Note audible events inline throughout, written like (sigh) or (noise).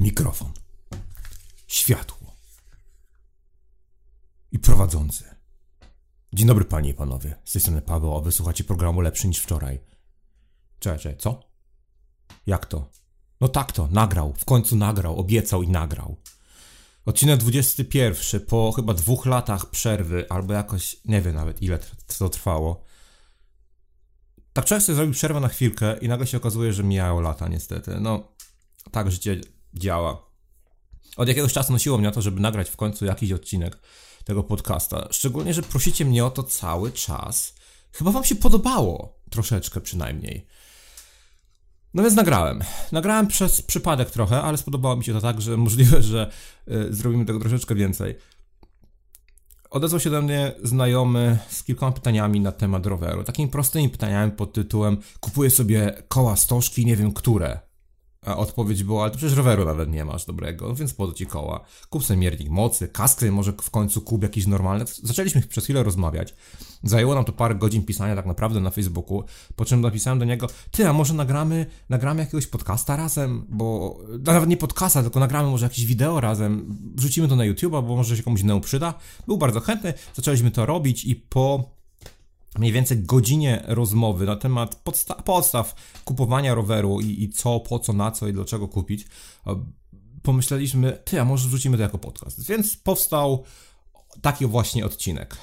mikrofon, światło i prowadzący. Dzień dobry panie i panowie, z tej strony Paweł, a wysłuchacie programu Lepszy niż wczoraj. Cześć, cześć, co? Jak to? No tak to, nagrał, w końcu nagrał, obiecał i nagrał. Odcinek 21, po chyba dwóch latach przerwy, albo jakoś, nie wiem nawet ile to trwało. Tak często zrobił przerwę na chwilkę i nagle się okazuje, że mijają lata niestety. No, tak życie działa. Od jakiegoś czasu nosiło mnie to, żeby nagrać w końcu jakiś odcinek tego podcasta. Szczególnie, że prosicie mnie o to cały czas. Chyba wam się podobało, troszeczkę przynajmniej. No więc nagrałem. Nagrałem przez przypadek trochę, ale spodobało mi się to tak, że (laughs) możliwe, że y, zrobimy tego troszeczkę więcej. Odezwał się do mnie znajomy z kilkoma pytaniami na temat roweru. Takimi prostymi pytaniami pod tytułem kupuję sobie koła stożki, nie wiem które. A odpowiedź była, ale to przecież roweru nawet nie masz dobrego, więc po ci koła. Kup sobie miernik mocy, kaskę może w końcu kup jakiś normalny. Zaczęliśmy przez chwilę rozmawiać. Zajęło nam to parę godzin pisania tak naprawdę na Facebooku, po czym napisałem do niego, ty, a może nagramy, nagramy jakiegoś podcasta razem, bo no, nawet nie podcasta, tylko nagramy może jakieś wideo razem, wrzucimy to na YouTube'a, bo może się komuś innemu przyda. Był bardzo chętny, zaczęliśmy to robić i po mniej więcej godzinie rozmowy na temat podsta podstaw kupowania roweru i, i, co, po co, na co i dlaczego kupić, pomyśleliśmy, ty, a może wrzucimy to jako podcast. Więc powstał taki właśnie odcinek.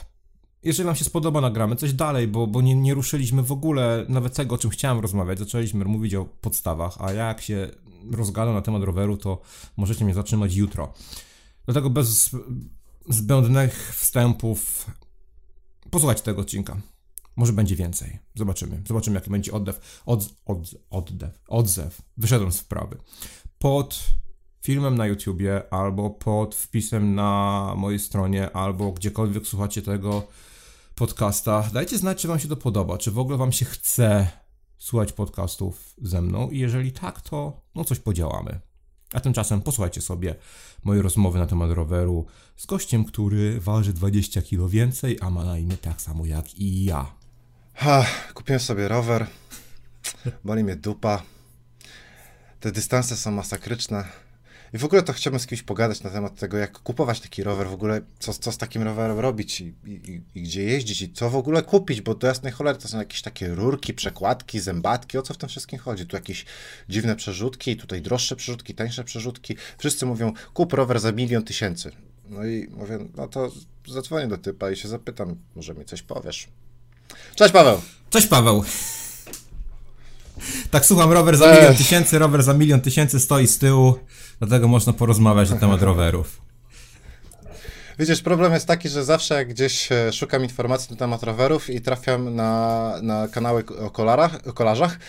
Jeżeli Wam się spodoba, nagramy coś dalej, bo, bo nie, nie ruszyliśmy w ogóle nawet tego, o czym chciałem rozmawiać. Zaczęliśmy mówić o podstawach, a ja jak się rozgadam na temat roweru, to możecie mnie zatrzymać jutro. Dlatego bez zbędnych wstępów posłuchajcie tego odcinka. Może będzie więcej. Zobaczymy. Zobaczymy, jaki będzie oddew. Od, od, oddew. Odzew. Wyszedłem z wprawy. Pod filmem na YouTubie, albo pod wpisem na mojej stronie, albo gdziekolwiek słuchacie tego podcasta, dajcie znać, czy Wam się to podoba, czy w ogóle Wam się chce słuchać podcastów ze mną i jeżeli tak, to no coś podziałamy. A tymczasem posłuchajcie sobie mojej rozmowy na temat roweru z gościem, który waży 20 kg więcej, a ma na imię tak samo jak i ja. Ha, kupiłem sobie rower. Boli mnie dupa. Te dystanse są masakryczne. I w ogóle to chciałbym z kimś pogadać na temat tego, jak kupować taki rower, w ogóle co, co z takim rowerem robić i, i, i, gdzie jeździć i co w ogóle kupić, bo do jasnej cholery to są jakieś takie rurki, przekładki, zębatki, o co w tym wszystkim chodzi? Tu jakieś dziwne przerzutki, tutaj droższe przerzutki, tańsze przerzutki. Wszyscy mówią, kup rower za milion tysięcy. No i mówię, no to zadzwonię do typa i się zapytam, może mi coś powiesz. Cześć Paweł. Cześć Paweł. Tak słucham, rower za milion tysięcy, rower za milion tysięcy stoi z tyłu, dlatego można porozmawiać na temat rowerów. Widzisz, problem jest taki, że zawsze jak gdzieś e, szukam informacji na temat rowerów i trafiam na, na kanały o, kolarach, o kolarzach,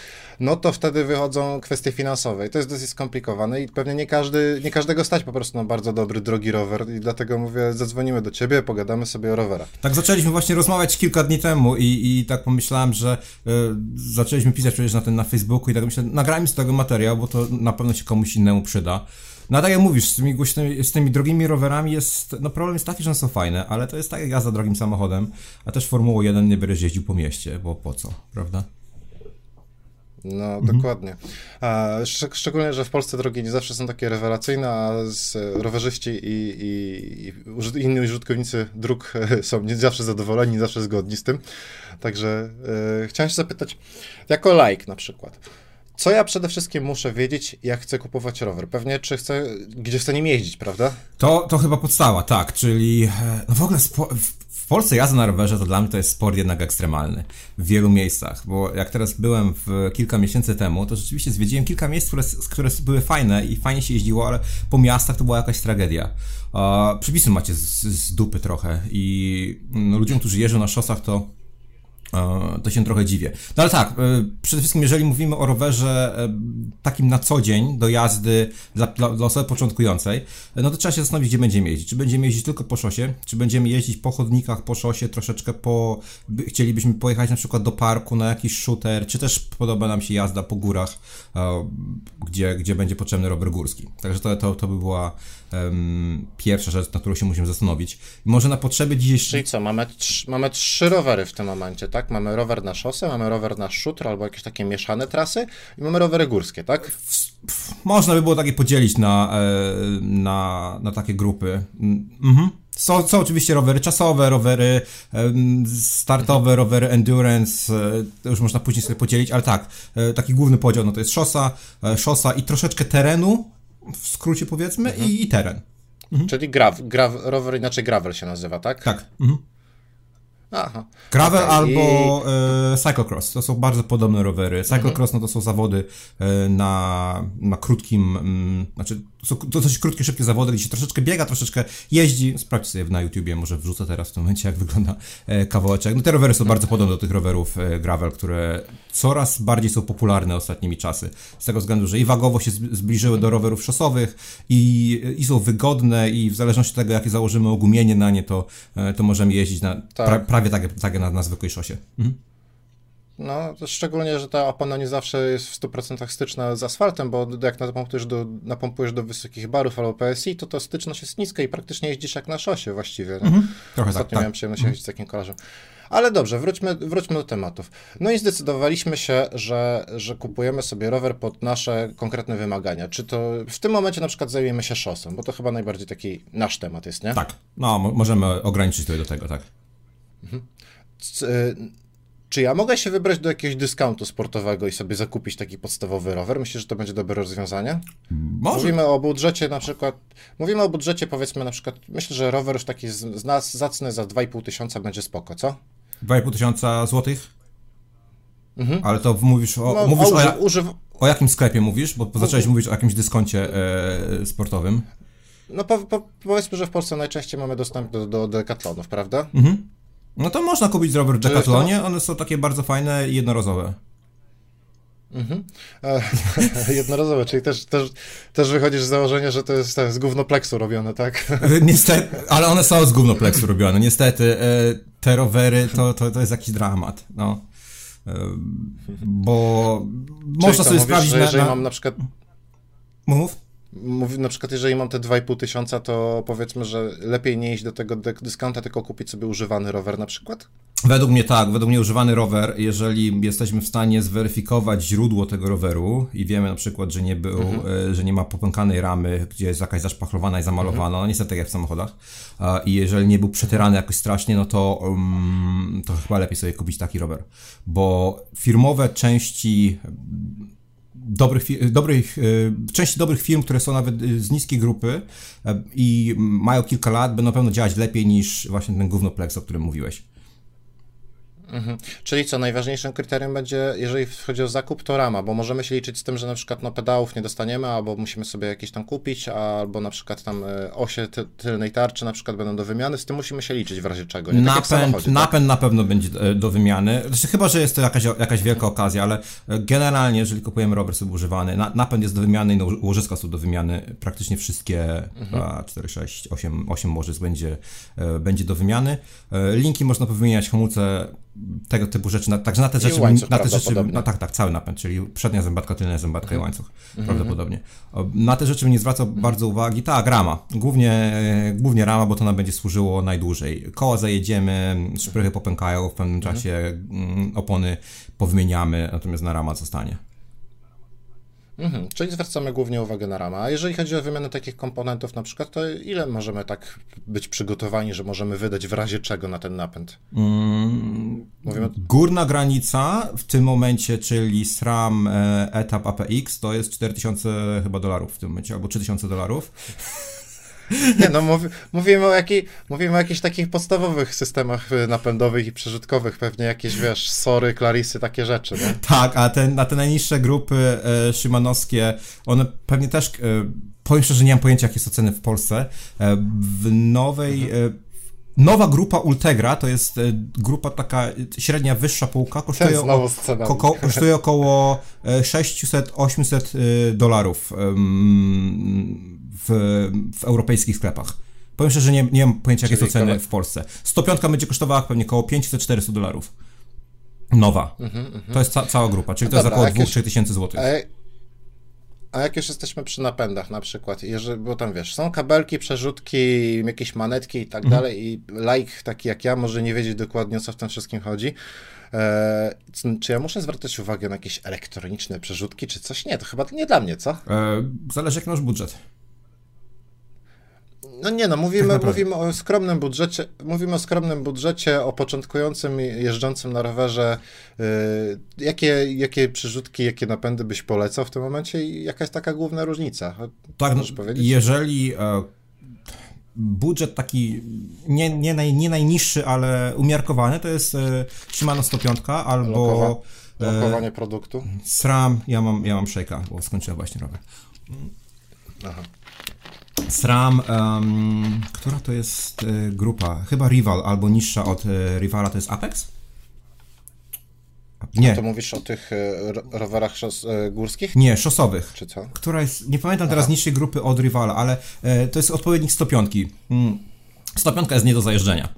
no to wtedy wychodzą kwestie finansowe i to jest dosyć skomplikowane i pewnie nie, każdy, nie każdego stać po prostu na bardzo dobry, drogi rower i dlatego mówię, zadzwonimy do ciebie, pogadamy sobie o rowerach. Tak zaczęliśmy właśnie rozmawiać kilka dni temu i, i tak pomyślałem, że y, zaczęliśmy pisać przecież na, ten, na Facebooku i tak myślę, nagrajmy z tego materiał, bo to na pewno się komuś innemu przyda. No tak jak mówisz, z tymi, głośnymi, z tymi drogimi rowerami jest, no problem jest taki, że są fajne, ale to jest tak jak jazda drogim samochodem, a też Formułą 1 nie będziesz jeździł po mieście, bo po co, prawda? No, mhm. dokładnie. Szczególnie, że w Polsce drogi nie zawsze są takie rewelacyjne, a rowerzyści i, i, i inni użytkownicy dróg są nie zawsze zadowoleni, nie zawsze zgodni z tym. Także e, chciałem się zapytać, jako like na przykład, co ja przede wszystkim muszę wiedzieć, jak chcę kupować rower? Pewnie, czy chcę, gdzie chcę nim jeździć, prawda? To, to chyba podstawa, tak, czyli e, no w ogóle spo, w Polsce jazda na rowerze to dla mnie to jest sport jednak ekstremalny w wielu miejscach, bo jak teraz byłem w kilka miesięcy temu, to rzeczywiście zwiedziłem kilka miejsc, które, które były fajne i fajnie się jeździło, ale po miastach to była jakaś tragedia. Uh, przepisy macie z, z dupy trochę i no, ludziom, którzy jeżdżą na szosach, to to się trochę dziwię. No ale tak, e, przede wszystkim jeżeli mówimy o rowerze e, takim na co dzień do jazdy dla, dla, osoby początkującej, e, no to trzeba się zastanowić, gdzie będziemy jeździć. Czy będziemy jeździć tylko po szosie, czy będziemy jeździć po chodnikach, po szosie, troszeczkę po... Chcielibyśmy pojechać na przykład do parku na jakiś shooter, czy też podoba nam się jazda po górach, gdzie, gdzie będzie potrzebny rower górski. Także to, to, to by była um, pierwsza rzecz, na którą się musimy zastanowić. może na potrzeby dzisiejszej... Czyli co, mamy, trz mamy trzy rowery w tym momencie, tak? Mamy rower na szosę, mamy rower na szutr albo jakieś takie mieszane trasy i mamy rowery górskie, tak? Można by było takie podzielić na, e, na, na takie grupy. Mhm. Są, są oczywiście rowery czasowe, rowery startowe, rowery endurance, e, to już można później sobie podzielić, ale tak, e, taki główny podział no to jest szosa, szosa i troszeczkę terenu, w skrócie powiedzmy, mhm. i, i, teren. Mhm. Czyli grav, grav, rower inaczej gravel się nazywa, tak? Tak. Mhm. Aha. Gravel okay. albo e, cyclocross, to są bardzo podobne rowery. Cyclocross no to są zawody e, na, na krótkim, mm, znaczy są to dosyć krótkie, szybkie zawody, gdzie się troszeczkę biega, troszeczkę jeździ. Sprawdź sobie na YouTubie, może wrzucę teraz w tym momencie, jak wygląda e, kawałeczek. No te rowery są bardzo podobne do tych rowerów e, gravel, które coraz bardziej są popularne ostatnimi czasy. Z tego względu, że i wagowo się zbliżyły do rowerów szosowych i, i są wygodne i w zależności od tego, jakie założymy ogumienie na nie, to, e, to możemy jeździć na, tak. pra, prawie tak, tak jak na, na zwykłej szosie. Mhm. No, szczególnie, że ta opona nie zawsze jest w 100% styczna z asfaltem, bo jak napompujesz do, napompujesz do wysokich barów albo PSI, to ta styczność jest niska i praktycznie jeździsz jak na szosie właściwie. Mhm. Trochę Ostatnio tak, miałem tak. przyjemność mhm. jeździć z takim kolarzem. Ale dobrze, wróćmy, wróćmy do tematów. No i zdecydowaliśmy się, że, że kupujemy sobie rower pod nasze konkretne wymagania. Czy to w tym momencie na przykład zajmiemy się szosą, bo to chyba najbardziej taki nasz temat jest, nie? Tak, no możemy ograniczyć to do tego, tak. Mhm. C czy ja mogę się wybrać do jakiegoś dyskontu sportowego i sobie zakupić taki podstawowy rower? Myślę, że to będzie dobre rozwiązanie? Może. Mówimy o budżecie na przykład, mówimy o budżecie powiedzmy na przykład, myślę, że rower już taki z, nas zacny za 2,5 tysiąca będzie spoko, co? 2,5 tysiąca złotych? Mhm. Ale to mówisz o, no, mówisz o, używ... o, jakim sklepie mówisz? Bo zacząłeś mówić o jakimś dyskoncie e, sportowym. No po, po, powiedzmy, że w Polsce najczęściej mamy dostęp do, do Decathlonów, prawda? Mhm. No to można kupić rower w one są takie bardzo fajne i jednorazowe. Mhm. E, (laughs) jednorazowe, czyli też, też, też wychodzisz z założenia, że to jest z gównopleksu robione, tak? Niestety, ale one są z gównopleksu robione. Niestety, e, te rowery to, to, to jest jakiś dramat, no. E, bo czyli można sobie mówisz, sprawdzić... Że jeżeli na, na... mam na przykład... Mów? Mówi, na przykład, jeżeli mam te 2,5 tysiąca, to powiedzmy, że lepiej nie iść do tego dyskonta, tylko kupić sobie używany rower na przykład? Według mnie tak, według mnie używany rower, jeżeli jesteśmy w stanie zweryfikować źródło tego roweru i wiemy na przykład, że nie był, mhm. E, że nie ma popękanej ramy, gdzie jest jakaś zaszpachlowana i zamalowana, mhm. no niestety jak w samochodach, i jeżeli nie był przetyrany jakoś strasznie, no to, um, to chyba lepiej sobie kupić taki rower, bo firmowe części dobrych, dobrych, e, części dobrych firm, które są nawet e, z niskiej grupy e, i mają kilka lat, będą na pewno działać lepiej niż właśnie ten gównoplex, o którym mówiłeś. Mhm. Czyli co, najważniejszym kryterium będzie, jeżeli chodzi o zakup, to rama, bo możemy się liczyć z tym, że na przykład no, pedałów nie dostaniemy, albo musimy sobie jakieś tam kupić, albo na przykład tam e, osie ty tylnej tarczy na przykład będą do wymiany, z tym musimy się liczyć w razie czego. Nie? Tak napęd, napęd tak? na pewno będzie e, do wymiany, znaczy, chyba, że jest to jakaś, jakaś wielka okazja, ale e, generalnie, jeżeli kupujemy rower sobie używany, na, napęd jest do wymiany i no, łożyska są do wymiany, praktycznie wszystkie mhm. 2, 4, 6, 8, 8 łożysk będzie, będzie do wymiany. Linki można powymieniać, hamulce tego typu rzeczy, na, także na te rzeczy, łańcuch, na te rzeczy, no tak, tak, cały napęd, czyli przednia zębatka, tylna zębatka mhm. i łańcuch, mhm. prawdopodobnie. Na te rzeczy nie zwracał mhm. bardzo uwagi, tak, rama, głównie, głównie rama, bo to nam będzie służyło najdłużej. Koła zajedziemy, szprychy popękają, w pewnym mhm. czasie mm, opony powymieniamy, natomiast na rama zostanie. Mhm, czyli zwracamy głównie uwagę na ramę. A jeżeli chodzi o wymianę takich komponentów na przykład, to ile możemy tak być przygotowani, że możemy wydać w razie czego na ten napęd? Mm, Mówimy... Górna granica w tym momencie, czyli SRAM e, etap APX, to jest 4000 chyba dolarów w tym momencie, albo 3000 dolarów. Nie no, mów, mówimy, o jakiej, mówimy o jakichś takich podstawowych systemach y, napędowych i przeżytkowych, pewnie jakieś, wiesz, Sory, Clarisy, takie rzeczy, nie? (laughs) Tak, a te, na te najniższe grupy e, szymanowskie, one pewnie też, e, powiem szczerze, nie mam pojęcia, jakie są ceny w Polsce. E, w nowej... Mhm. Nowa grupa Ultegra to jest grupa taka średnia, wyższa półka, kosztuje, o, ko, (laughs) kosztuje około 600-800 e, dolarów w, w europejskich sklepach. Powiem szczerze, że nie, nie mam pojęcia, jakie są ceny w Polsce. 105 będzie kosztowała pewnie około 500-400 dolarów. Nowa. -hmm. To jest ca cała grupa, czyli no to dobra, jest około 2-3 tysięcy złotych. a jak już jesteśmy przy napędach na przykład, jeżeli, bo tam wiesz, są kabelki, przerzutki, jakieś manetki i tak Mhm. dalej i laik taki jak ja może nie wiedzieć dokładnie o co w tym wszystkim chodzi. E, c- czy ja muszę zwracać uwagę na jakieś elektroniczne przerzutki czy coś? Nie, to chyba nie dla mnie, co? E, zależy jaki masz budżet. No nie no, mówimy, Tak mówimy o skromnym budżecie, mówimy o skromnym budżecie, o początkującym jeżdżącym na rowerze. Y, jakie, jakie przerzutki, jakie napędy byś polecał w tym momencie i jaka jest taka główna różnica? Tak, Możesz powiedzieć? jeżeli e, budżet taki nie, nie, naj, nie najniższy, ale umiarkowany, to jest e, Shimano 105 albo Lokowa- e, Lokowanie produktu. SRAM, ja mam, ja mam Shake'a, bo skończyłem właśnie rower. Aha. SRAM, em, która to jest e, grupa? Chyba Rival, albo niższa od e, Rivala, to jest Apex? Nie, To mówisz o tych ro- rowerach szos, górskich, nie, szosowych. czy co? która jest, nie pamiętam teraz niższej grupy od Rivala, ale to jest odpowiednik 105. Mm. 105 jest nie do zajeżdżenia.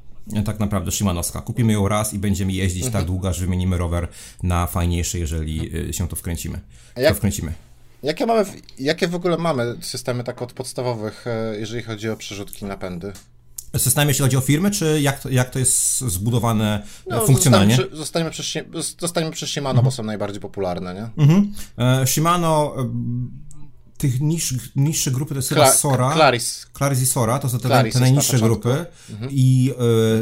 Tak naprawdę Szymanowska. Kupimy ją raz i będziemy jeździć Mhm. tak długo, aż wymienimy rower na fajniejszy, jeżeli się to wkręcimy. A jak- To wkręcimy. Jakie, mamy, w- jakie w ogóle mamy systemy tak od podstawowych, e, jeżeli chodzi o przerzutki napędy? System, jeśli chodzi o firmy, czy jak to, jak to jest zbudowane e, No, funkcjonalnie? Zostańmy przy, zostańmy przy, Shimano, bo są najbardziej popularne, nie? Mhm. E, Shimano, tych niż, niższe grupy to jest Kla- Sora. Claris. Claris i Sora to są te, Claris te najniższe grupy i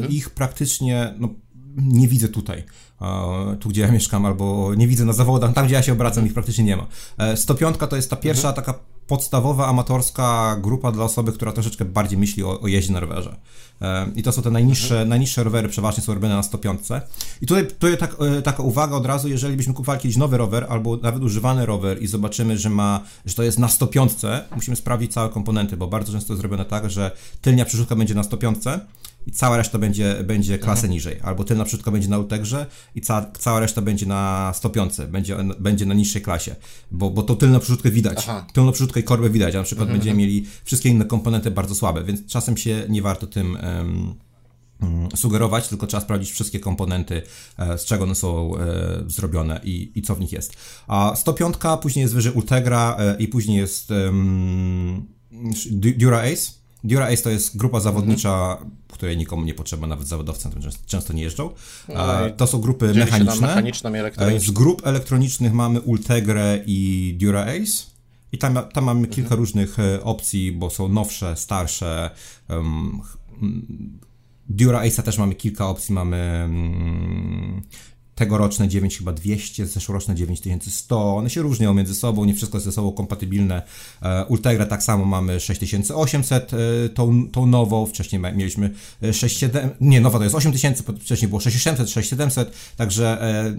e, ich praktycznie no, nie widzę tutaj. E, tu, gdzie ja mieszkam, albo nie widzę na zawodach, tam, gdzie ja się obracam, ich praktycznie nie ma. E, 105 to jest ta pierwsza taka podstawowa, amatorska grupa dla osoby, która troszeczkę bardziej myśli o, o jeździe na rowerze. E, I to są te najniższe, najniższe rowery, przeważnie są robione na 105. I tutaj, tutaj tak, e, taka uwaga od razu, jeżeli byśmy kupowali kiedyś nowy rower, albo nawet używany rower i zobaczymy, że ma, że to jest na 105, musimy sprawdzić całe komponenty, bo bardzo często jest zrobione tak, że tylnia przerzutka będzie na 105 i cała reszta będzie, będzie klasę niżej. Albo tylna przerzutka będzie na Ultegrze i ca, cała reszta będzie na 105, będzie, będzie na niższej klasie, bo, bo to tylną przerzutkę widać. Aha. Tylną przrzutkę i korbę widać, a na przykład będziemy mieli wszystkie inne komponenty bardzo słabe, więc czasem się nie warto tym mm, sugerować, tylko trzeba sprawdzić wszystkie komponenty, e, z czego one są e, zrobione i, i co w nich jest. A 105, później jest wyżej Ultegra e, i później jest Du- Dura Ace. Dura Ace to jest grupa zawodnicza, której nikomu nie potrzeba, nawet zawodowcom tam często, nie jeżdżą. E, to są grupy mechaniczne. E. Z grup elektronicznych mamy Ultegrę i Dura Ace. I tam, tam mamy kilka różnych e, opcji, bo są nowsze, starsze. Um, Dura Ace'a też mamy kilka opcji. Mamy mm, tegoroczne 9 chyba 200, zeszłoroczne 9100. One się różnią między sobą, nie wszystko jest ze sobą kompatybilne. E, Ultegra tak samo mamy 6800, e, tą, tą nową. Wcześniej mieliśmy e, 6700, nie, nowa to jest 8000, po- wcześniej było 6700, 6700, także e,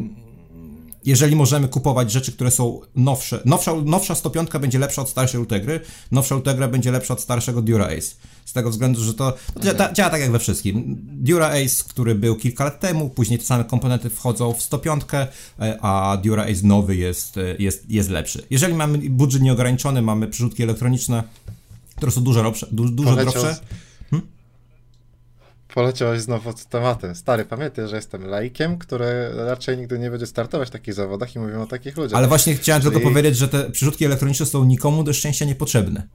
jeżeli możemy kupować rzeczy, które są nowsze, nowsza, nowsza 105 będzie lepsza od starszej Ultegry, nowsza Ultegra będzie lepsza od starszego Dura Ace. Z tego względu, że to, to dzia- działa tak jak we wszystkim. Dura Ace, który był kilka lat temu, później te same komponenty wchodzą w 105, e, a Dura Ace nowy jest, e, jest, jest lepszy. Jeżeli mamy budżet nieograniczony, mamy przerzutki elektroniczne, które są dużo, ropsze, du, dużo Poleciał drobsze. z- Poleciałeś znowu z tematem. Stary, pamiętaj, że jestem laikiem, który raczej nigdy nie będzie startować w takich zawodach i mówimy o takich ludziach. Ale właśnie chciałem Czyli- tylko powiedzieć, że te przerzutki elektroniczne są nikomu do szczęścia niepotrzebne.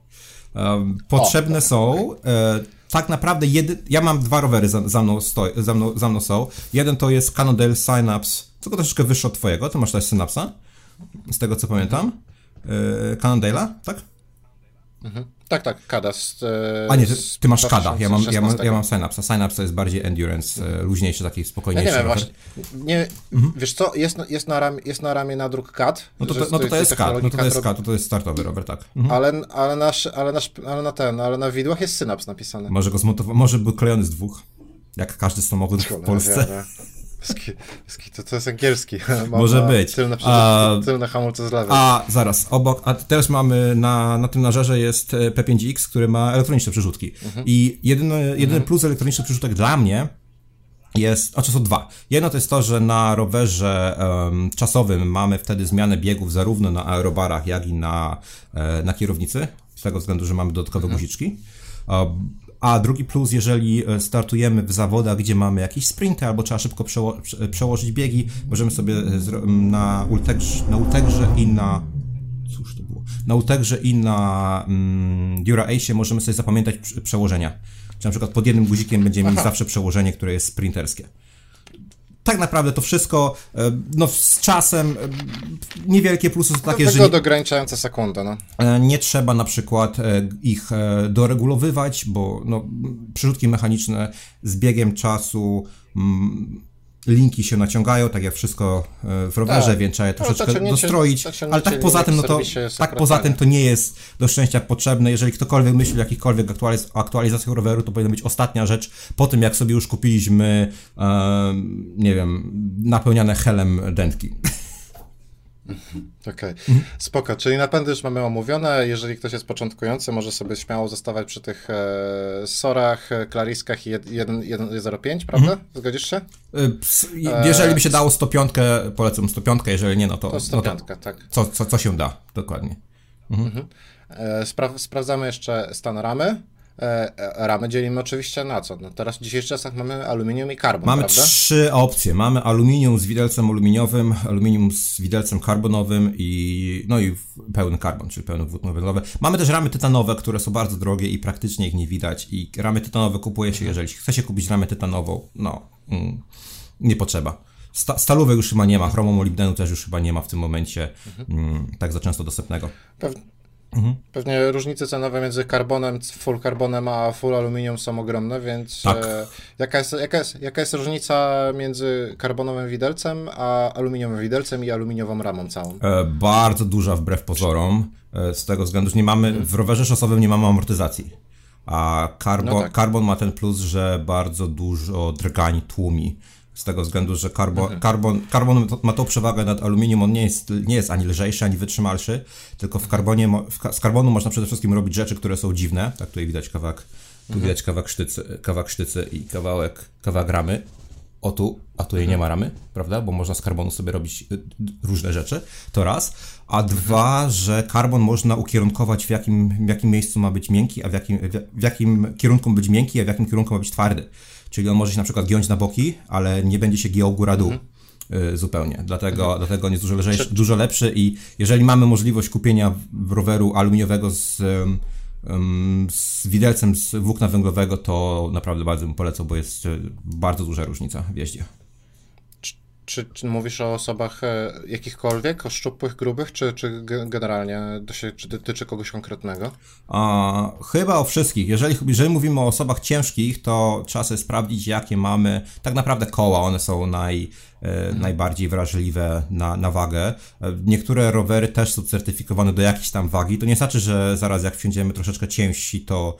Potrzebne O, są. E, tak naprawdę, jedy... ja mam dwa rowery za, za, mną stoi, za, mną, za mną są. Jeden to jest Cannondale Synapse, tylko troszeczkę wyższy od twojego. Ty masz też Synapsa, z tego co pamiętam. E, Cannondale'a, tak? Tak, tak, Kada. Z, e, A nie, ty, ty masz Kada, ja mam, ja, mam, 2016. ja mam Synapsa. Synapse to jest bardziej endurance, e, luźniejszy, taki Ja spokojniejszy nie wiem, właśnie. Nie, Wiesz co, jest, na- jest, na ramię, jest na ramię nadruk CAD. Mhm. No to, to, no to, to jest CAD, no to, to jest CAD, to, to jest startowy rower, tak. Mhm. Ale, ale, nasz, ale, nasz, ale na ten, ale na widłach jest synaps napisany. Może go zmontował, może był klejony z dwóch, jak każdy samochód w Polsce. wiara. To, to jest angielski. (laughs) Ma- Może ma być. Tylne, A- a... tylne hamulce z lewej. A zaraz, obok, a teraz mamy na, na tym nażerze jest e, P5X, który ma elektroniczne przerzutki. I jedyny, jedyny plus elektronicznych przerzutek dla mnie jest, a to są dwa. Jedno to jest to, że na rowerze em, czasowym mamy wtedy zmianę biegów zarówno na aerobarach, jak i na, e, na kierownicy, z tego względu, że mamy dodatkowe guziczki. A, a drugi plus, jeżeli e, startujemy w zawodach, gdzie mamy jakieś sprinty, albo trzeba szybko przeło- prze- przełożyć biegi, możemy sobie e, na, ultegrze, na ultegrze i na cóż to było? Na Utegrze i na mm, Dura Ace możemy sobie zapamiętać przełożenia. Czy na przykład pod jednym guzikiem będziemy mieć zawsze przełożenie, które jest sprinterskie tak naprawdę to wszystko, e, no z czasem e, niewielkie plusy są takie, że... Nie, ograniczające sekundę, no. E, nie trzeba na przykład ich doregulowywać, bo no, przyrzutki mechaniczne z biegiem czasu linki się naciągają, tak jak wszystko e, w rowerze, tak. więc trzeba je no, troszeczkę no, dostroić, ale tak poza tym, no to, tak poza tym to nie jest do szczęścia potrzebne. Jeżeli ktokolwiek myśli o jakichkolwiek aktualiz aktualizacjach roweru, to powinna być ostatnia rzecz, po tym jak sobie już kupiliśmy, e, nie wiem, napełniane helem dętki. (laughs) Okej, okay. mhm. spoko. Czyli napędy już mamy omówione. Jeżeli ktoś jest początkujący, może sobie śmiało zostawać przy tych e, sorach, e, klariskach i 1.05, prawda? Mhm. Zgodzisz się? E, jeżeli by się dało 105, polecam 105, jeżeli nie, no to... To 105, no to tak. Co, co, co się da, dokładnie. Mhm. mhm. E, spra sprawdzamy jeszcze stan ramy. E, e, ramy dzielimy oczywiście na co? No teraz w dzisiejszych czasach mamy aluminium i karbon, Mamy prawda? trzy opcje. Mamy aluminium z widelcem aluminiowym, aluminium z widelcem karbonowym i no i pełny karbon, czyli pełny włókno węglowe. Mamy też ramy tytanowe, które są bardzo drogie i praktycznie ich nie widać i ramy tytanowe kupuje się, jeżeli chce się kupić ramę tytanową, no mm, nie potrzeba. Sta stalowe już chyba nie ma, chromomolibdenu też już chyba nie ma w tym momencie mhm. mm, tak za często dostępnego. Pewnie Mhm. Pewnie różnice cenowe między karbonem, full karbonem a full aluminium są ogromne, więc tak. e, jaka, jest, jaka, jest, jaka jest różnica między karbonowym widelcem a aluminiowym widelcem i aluminiową ramą całą? E, bardzo duża wbrew pozorom, e, z tego względu, że nie mamy, mhm. w rowerze szosowym nie mamy amortyzacji. A karbon, no tak. karbon ma ten plus, że bardzo dużo drgań tłumi z tego względu, że karbon, mhm. karbon, karbon ma tą przewagę nad aluminium, on nie jest, nie jest ani lżejszy, ani wytrzymalszy, tylko w karbonie, w, z karbonu można przede wszystkim robić rzeczy, które są dziwne, tak tutaj widać kawałek, tu mhm. widać kawałek sztycy, kawałek sztycy i kawałek, kawałek ramy, o tu, a tu jej nie ma ramy, prawda, bo można z karbonu sobie robić y, różne rzeczy, to raz, a dwa, że karbon można ukierunkować w jakim, w jakim miejscu ma być miękki, a w jakim, w jakim kierunku ma być miękki, a w jakim kierunku ma być twardy. Czyli on może się na przykład giąć na boki, ale nie będzie się giął góra-dół. Mhm. Zupełnie. Dlatego, mhm. dlatego on jest dużo, lżejszy, dużo lepszy i jeżeli mamy możliwość kupienia roweru aluminiowego z, z widelcem z włókna węglowego, to naprawdę bardzo bym polecał, bo jest e, bardzo duża różnica w jeździe. Czy, czy, mówisz o osobach e, jakichkolwiek, o szczupłych, grubych, czy, czy generalnie czy dotyczy kogoś konkretnego? A, chyba o wszystkich. Jeżeli, jeżeli mówimy o osobach ciężkich, to trzeba sobie sprawdzić, jakie mamy tak naprawdę koła. One są naj, mhm. najbardziej wrażliwe na, na wagę. E, niektóre rowery też są certyfikowane do jakiejś tam wagi. To nie znaczy, że zaraz jak wsiądziemy troszeczkę ciężsi, to,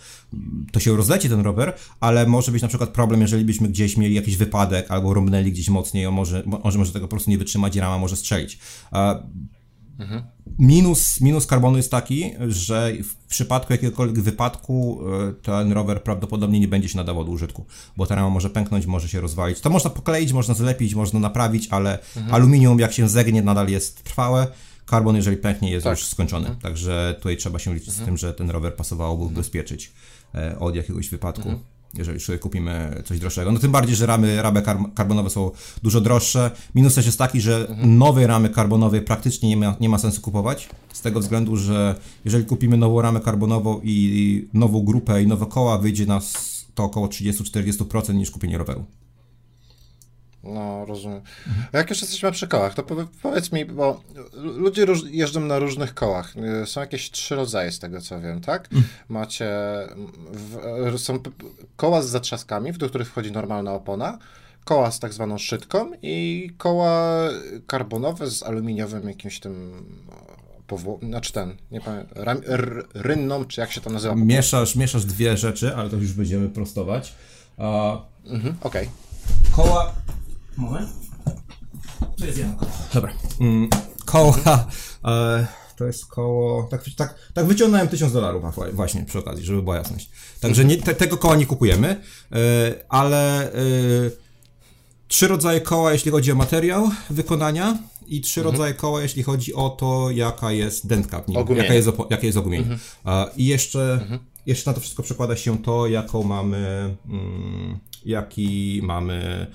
to się rozleci ten rower, ale może być na przykład problem, jeżeli byśmy gdzieś mieli jakiś wypadek albo rąbnęli gdzieś mocniej, on może, może, może tego po prostu nie wytrzymać i rama może strzelić. Mhm. Minus, minus karbonu jest taki, że w przypadku jakiegokolwiek wypadku e, ten rower prawdopodobnie nie będzie się nadawał do użytku, bo ta rama może pęknąć, może się rozwalić. To można pokleić, można zlepić, można naprawić, ale mhm. aluminium jak się zegnie nadal jest trwałe, karbon jeżeli pęknie jest tak. już skończony. Mhm. Także tutaj trzeba się liczyć z mhm. tym, że ten rower pasowałoby mhm. ubezpieczyć e, od jakiegoś wypadku. Jeżeli sobie kupimy coś droższego. No tym bardziej, że ramy, ramy karbonowe są dużo droższe. Minus też jest taki, że mhm. nowej ramy karbonowej praktycznie nie ma, nie ma sensu kupować, z tego względu, że jeżeli kupimy nową ramę karbonową i nową grupę i nowe koła, wyjdzie nas to około 30-40% niż kupienie roweru. No, rozumiem. Mhm. jak już jesteśmy przy kołach, to powiedz mi, bo ludzie jeżdżą na różnych kołach. Są jakieś trzy rodzaje z tego, co wiem, tak? Mhm. Macie, w, są koła z zatrzaskami, do których wchodzi normalna opona, koła z tak zwaną szczytką i koła karbonowe z aluminiowym jakimś tym powło... znaczy ten, nie pamiętam, rynną, czy jak się to nazywa? Mieszasz, mieszasz dwie rzeczy, ale to już będziemy prostować. Uh, mhm, Okej. Okay. Koła Moment. To jest jedno koło. Dobra. Mm, koła. E, to jest koło. Tak, tak, tak wyciągnąłem 1000 dolarów właśnie przy okazji, żeby była jasność. Także nie, te, tego koła nie kupujemy, e, ale e, trzy rodzaje koła, jeśli chodzi o materiał wykonania i trzy mhm. rodzaje koła, jeśli chodzi o to, jaka jest dętka w nim, jaka jest, jakie jest ogumienie. Mhm. E, I jeszcze, mhm. jeszcze na to wszystko przekłada się to, jaką mamy, mm, jaki mamy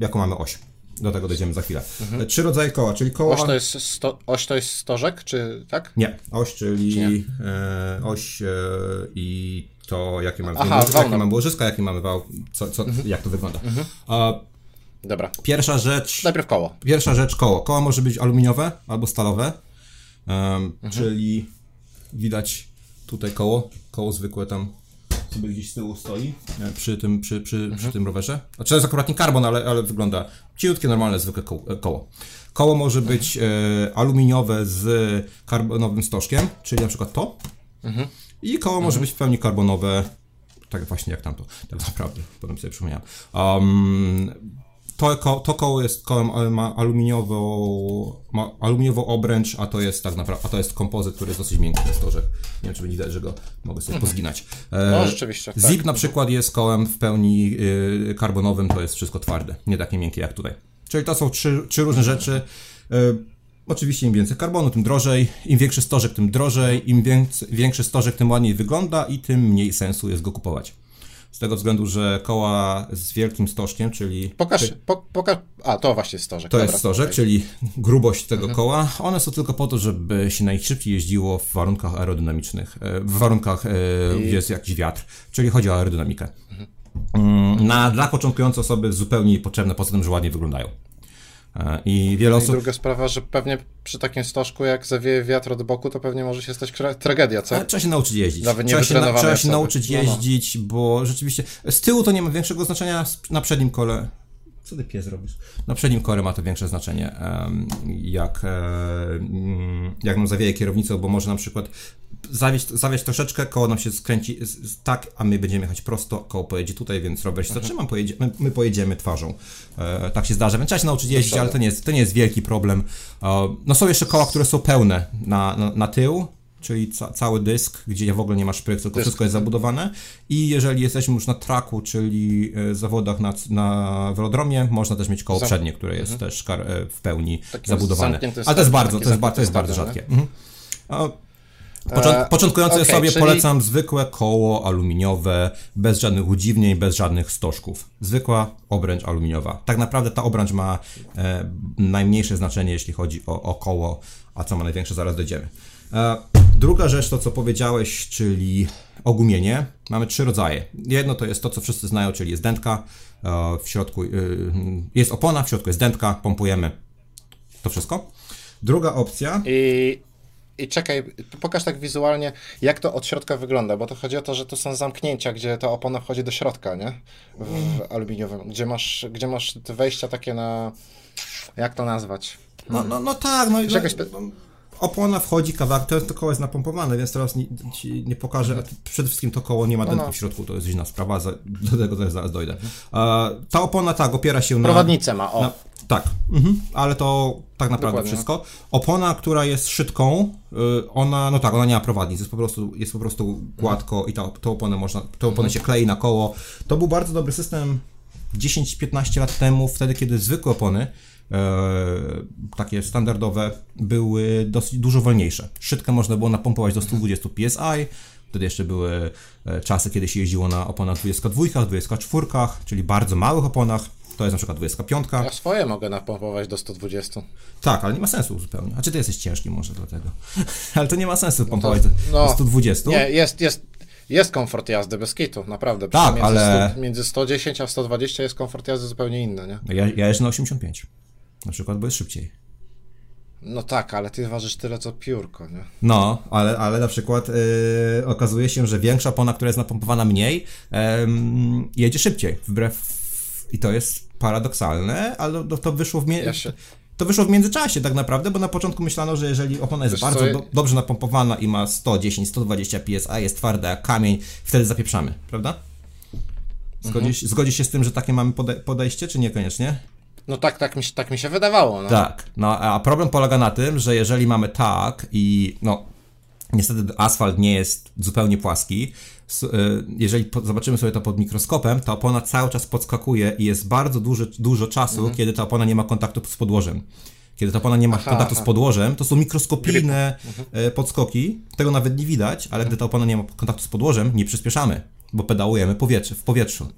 jaką mamy oś. Do tego dojdziemy za chwilę. Mhm. Trzy rodzaje koła, czyli koła... Oś to jest, sto, oś to jest stożek, czy tak? Nie, oś, czyli nie? E, oś e, i to, jakie mamy, Aha, jakie mamy łożyska, jaki mamy wał, co, co, mhm. jak to wygląda. Mhm. Dobra. Pierwsza rzecz... Najpierw koło. Pierwsza rzecz, koło. Koło może być aluminiowe albo stalowe, um, czyli widać tutaj koło, koło zwykłe tam sobie gdzieś z tyłu stoi e, przy tym, przy, przy, mhm. przy tym rowerze. Znaczy to jest akurat nie karbon, ale, ale wygląda ciutkie, normalne, zwykłe e, koło. Koło może być e, aluminiowe z karbonowym stożkiem, czyli na przykład to. Mhm. I koło może być w pełni karbonowe, tak właśnie jak tamto, tak naprawdę, potem sobie przypomniałem. Um, to, ko, to koło jest kołem ma aluminiowo, ma aluminiowo obręcz, a to jest tak naprawdę, a to jest kompozyt, który jest dosyć miękki, jest to, że nie wiem, czy będzie widać, że go mogę sobie mhm. pozginać. E, no, rzeczywiście. Tak. Zip na przykład jest kołem w pełni y, karbonowym, to jest wszystko twarde, nie takie miękkie jak tutaj. Czyli to są trzy, trzy różne rzeczy. E, oczywiście im więcej karbonu, tym drożej, im większy stożek, tym drożej, im więcej, większy stożek, tym ładniej wygląda i tym mniej sensu jest go kupować z tego względu, że koła z wielkim stożkiem, czyli... Pokaż, po, pokaż, a to właśnie jest stożek. To Dobra, jest stożek, czyli grubość tego mhm. koła. One są tylko po to, żeby się najszybciej jeździło w warunkach aerodynamicznych, e, w warunkach, e, I... gdzie jest jakiś wiatr, czyli chodzi o aerodynamikę. Mhm. Mm, na, dla początkującej osoby zupełnie niepotrzebne, poza tym, że ładnie wyglądają. E, I wiele osób. I druga sprawa, że pewnie przy takim stożku, jak zawieje wiatr od boku, to pewnie może się stać tragedia, co? Ale trzeba się nauczyć jeździć. Nawet trzeba się, na, trzeba się nauczyć jeździć, no, no. bo rzeczywiście z tyłu to nie ma większego znaczenia, na przednim kole co ty pies robisz? Na przednim kole ma to większe znaczenie, jak, jak nam zawieje kierownicą, bo może na przykład zawieść, zawieść troszeczkę, koło nam się skręci tak, a my będziemy jechać prosto, koło pojedzie tutaj, więc rower się mhm. pojedzie, my, my, pojedziemy twarzą. E, tak się zdarza, więc trzeba się nauczyć jeździć, ale to nie jest, to nie jest wielki problem. E, no są jeszcze koła, które są pełne na, na, na tył, czyli ca cały dysk, gdzie w ogóle nie ma szpryk, tylko dysk. wszystko jest zabudowane. I jeżeli jesteśmy już na traku, czyli e, zawodach na, na velodromie, można też mieć koło Zam przednie, które jest mhm. też e, w pełni Taki zabudowane. Ale to jest bardzo, to jest, to jest bardzo rzadkie. Mhm. Począ początkującej okay, osobie czyli... polecam zwykłe koło aluminiowe, bez żadnych udziwnień, bez żadnych stożków. Zwykła obręcz aluminiowa. Tak naprawdę ta obręcz ma e, najmniejsze znaczenie, jeśli chodzi o, o koło, a co ma największe, zaraz dojdziemy. E, druga rzecz to, co powiedziałeś, czyli ogumienie. Mamy trzy rodzaje. Jedno to jest to, co wszyscy znają, czyli jest dętka, e, w środku e, jest opona, w środku jest dętka, pompujemy. To wszystko. Druga opcja. I i czekaj, pokaż tak wizualnie, jak to od środka wygląda, bo to chodzi o to, że tu są zamknięcia, gdzie ta opona wchodzi do środka, nie? W, aluminiowym, gdzie masz, gdzie masz wejścia takie na, jak to nazwać? No, no, no tak, no, no, no opona wchodzi kawałek, to, jest, to koło jest napompowane, więc teraz nie, ci nie pokażę, przede wszystkim to koło nie ma no, no. w środku, to jest inna sprawa, (laughs) do tego też zaraz dojdę. ta opona tak, opiera się na... Prowadnicę ma, o. Na, tak, mhm, ale to tak naprawdę Dokładnie. wszystko. Opona, która jest szydką, y, ona, no tak, ona nie ma prowadnic, jest po prostu, jest po prostu gładko i ta, tą oponę można, tą oponę się klei na koło. To był bardzo dobry system 10-15 lat temu, wtedy kiedy zwykłe opony takie standardowe były dosyć dużo wolniejsze. Szydkę można było napompować do 120 psi, Wtedy jeszcze były e, czasy, kiedy się jeździło na oponach 22, 24, czyli bardzo małych oponach. To jest na przykład 25. Ja swoje mogę napompować do 120. Tak, ale nie ma sensu zupełnie. A czy ty jesteś ciężki może dlatego? (laughs) ale to nie ma sensu pompować no to, no, do 120. Nie, jest, jest, jest komfort jazdy bez kitu, naprawdę. Tak, między ale... 100, między 110 a 120 jest komfort jazdy zupełnie inny, nie? Ja, ja jeżdżę na 85. Na przykład, bo jest szybciej. No tak, ale ty ważysz tyle co piórko, nie? No, ale, ale na przykład yy, okazuje się, że większa opona, która jest napompowana mniej, yy, jedzie szybciej, wbrew i to jest paradoksalne, ale to wyszło w, ja się... to wyszło w międzyczasie tak naprawdę, bo na początku myślano, że jeżeli opona jest Wiesz bardzo do, dobrze napompowana i ma 110, 120 psi, jest twarda jak kamień, wtedy zapieprzamy, prawda? Zgodzisz, mhm. zgodzisz się z tym, że takie mamy pode podejście, czy niekoniecznie? No tak, tak mi, się, tak mi się wydawało. No. Tak, no a problem polega na tym, że jeżeli mamy tak i no niestety asfalt nie jest zupełnie płaski, E, jeżeli zobaczymy sobie to pod mikroskopem, ta opona cały czas podskakuje i jest bardzo duży, dużo czasu, mhm. kiedy ta opona nie ma kontaktu z podłożem. Kiedy ta opona nie ma aha, kontaktu aha. z podłożem, to są mikroskopijne mhm. Podskoki, tego nawet nie widać, ale mhm. gdy ta opona nie ma kontaktu z podłożem, nie przyspieszamy, bo pedałujemy powietrze, w powietrzu.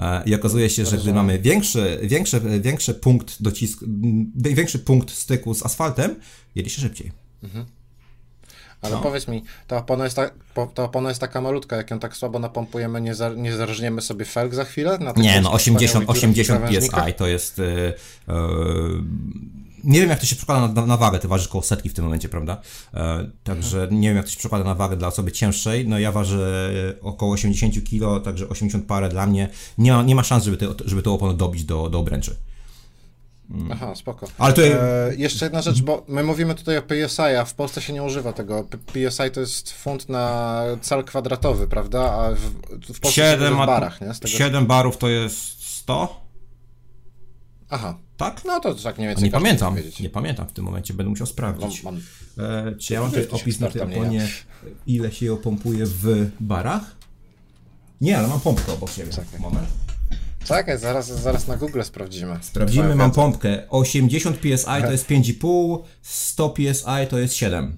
E, I okazuje się, że gdy mamy większy, większy, większy punkt docisku, większy punkt styku z asfaltem, jedzie się szybciej. Ale No. powiedz mi, ta opona, jest ta, ta opona jest taka malutka, jak ją tak słabo napompujemy, nie, za, nie zarżniemy sobie felg za chwilę? Nie, no wszystkich 80, wspaniałych 80 krawężnikach? PSI to jest. e, e, nie wiem, jak to się przekłada na, na wagę. Ty ważysz koło setki w tym momencie, prawda? E, także nie wiem, jak to się przekłada na wagę dla osoby cięższej. No ja ważę około 80 kg, także 80 parę dla mnie. Nie ma, nie ma szans, żeby, te, żeby tą oponę dobić do, do obręczy. Aha, spoko. Ale to- E, jeszcze jedna rzecz, bo my mówimy tutaj o PSI, a w Polsce się nie używa tego. PSI to jest funt na cal kwadratowy, prawda? A w, w Polsce się używa w barach, nie? Z tego... 7 barów to jest 100? Aha, Tak? no to tak mniej więcej Nie pamiętam. Nie pamiętam w tym momencie, będę musiał Mam, sprawdzić. mam, E, czy ja mam Jesteś opis na tej nie oponie, ile się ją pompuje w barach? Nie, ale mam pompkę obok siebie. Czekaj. Moment. Czekaj, zaraz, zaraz na Google sprawdzimy. Sprawdzimy, mam pompkę. 80 psi to jest 5,5, 100 psi to jest 7.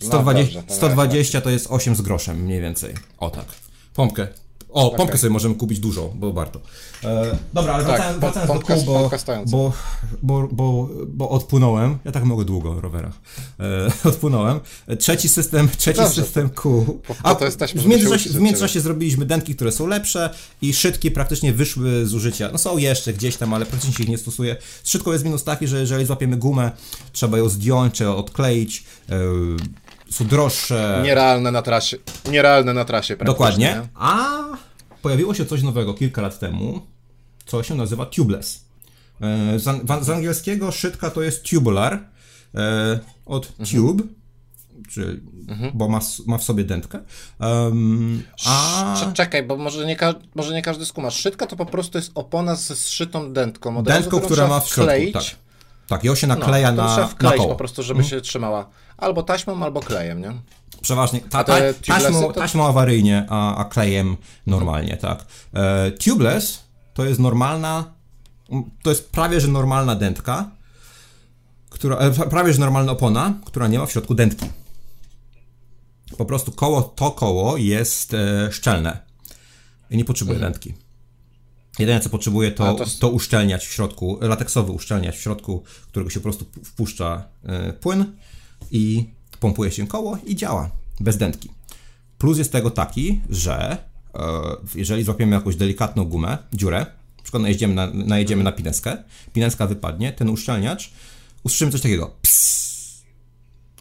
120, dobrze, to 120 to jest 8 z groszem mniej więcej. O tak. Pompkę. O, pompkę sobie możemy kupić dużo, bo warto. E, dobra, ale Tak, wracając, pom- wracając do pompka- kół, bo, bo, bo, bo, bo odpłynąłem. Ja tak mogę długo o rowerach. E, (laughs) odpłynąłem. Trzeci system, trzeci Dobrze, system kół. po to jesteśmy, w międzyczasie, w międzyczasie zrobiliśmy dętki, które są lepsze i szydki praktycznie wyszły z użycia. No są jeszcze gdzieś tam, ale praktycznie się ich nie stosuje. Z szydką jest minus taki, że jeżeli złapiemy gumę, trzeba ją zdjąć, trzeba odkleić. E, są droższe. Nierealne na trasie. Nierealne na trasie. Dokładnie. A pojawiło się coś nowego kilka lat temu, co się nazywa tubeless. E, Z, an- z angielskiego szydka to jest tubular, e, od tube, czyli, bo ma, ma w sobie dętkę. Em, a Cze- Czekaj, bo może nie, ka- może nie każdy skuma. Szydka to po prostu jest opona ze zszytą dętką. Od dętką, która ma w środku. Tak. Tak, ją się No, nakleja to na, trzeba na koło. Mhm. po prostu, żeby się trzymała. Albo taśmą, albo klejem, nie? Przeważnie ta, ta, taśmą, taśmą awaryjnie, a, a klejem normalnie, tak. E, tubeless to jest normalna, to jest prawie że normalna dętka, która, e, prawie że normalna opona, która nie ma w środku dętki. Po prostu koło, to koło jest e, szczelne i nie potrzebuje dętki. Jedyne co potrzebuje to, to... to uszczelniać w środku, lateksowy uszczelniać w środku, którego się po prostu pu- wpuszcza e, płyn i pompuje się koło i działa bez dętki. Plus jest tego taki, że e, jeżeli złapiemy jakąś delikatną gumę, dziurę, na przykład najedziemy na, najedziemy na pineskę, pineska wypadnie, ten uszczelniacz, usłyszymy coś takiego pss,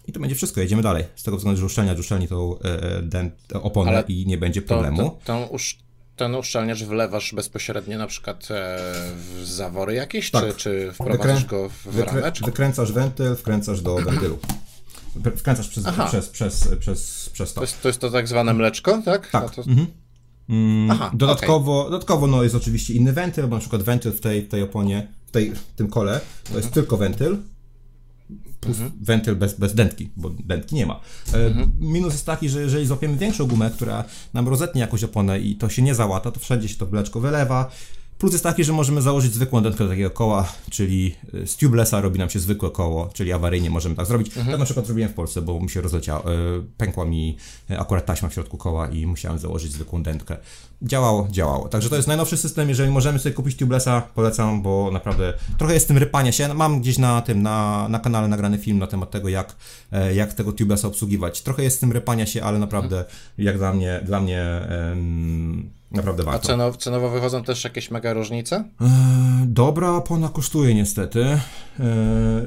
i to będzie wszystko, jedziemy dalej. Z tego względu, że uszczelniacz uszczelni tą e, e, dęt, oponę Ale i nie będzie To, problemu. to, tą usz, ten uszczelniacz wlewasz bezpośrednio na przykład e, w zawory jakieś, Tak. czy, czy wprowadzasz go w wykrę, ramę? Czy... wykręcasz wentyl, wkręcasz do wentylu. Wkrę- Wkręcasz przez, Aha. przez, przez, przez, przez to. To jest, to jest to tak zwane mleczko, tak? Tak. A to... Mhm. Mm, Aha, dodatkowo, dodatkowo no, jest oczywiście inny wentyl, bo na przykład wentyl w tej, tej oponie, w, tej, w tym kole, to jest tylko wentyl, plus wentyl bez, bez dętki, bo dętki nie ma. E, Minus jest taki, że jeżeli złapiemy większą gumę, która nam rozetnie jakąś oponę i to się nie załata, to wszędzie się to wleczko wylewa. Plus jest taki, że możemy założyć zwykłą dętkę do takiego koła, czyli e, z tubelessa robi nam się zwykłe koło, czyli awaryjnie możemy tak zrobić. Tak na przykład zrobiłem w Polsce, bo mi się rozleciało, e, pękła mi e, akurat taśma w środku koła i musiałem założyć zwykłą dętkę. Działało, działało. Także to jest najnowszy system, jeżeli możemy sobie kupić tubelessa, polecam, bo naprawdę trochę jest z tym rypania się. Mam gdzieś na tym, na, na kanale nagrany film na temat tego, jak, e, jak tego tubelessa obsługiwać. Trochę jest z tym rypania się, ale naprawdę jak dla mnie, dla mnie em, naprawdę A warto. cenowo, cenowo wychodzą też jakieś mega różnice? E, Dobra opona kosztuje niestety. E,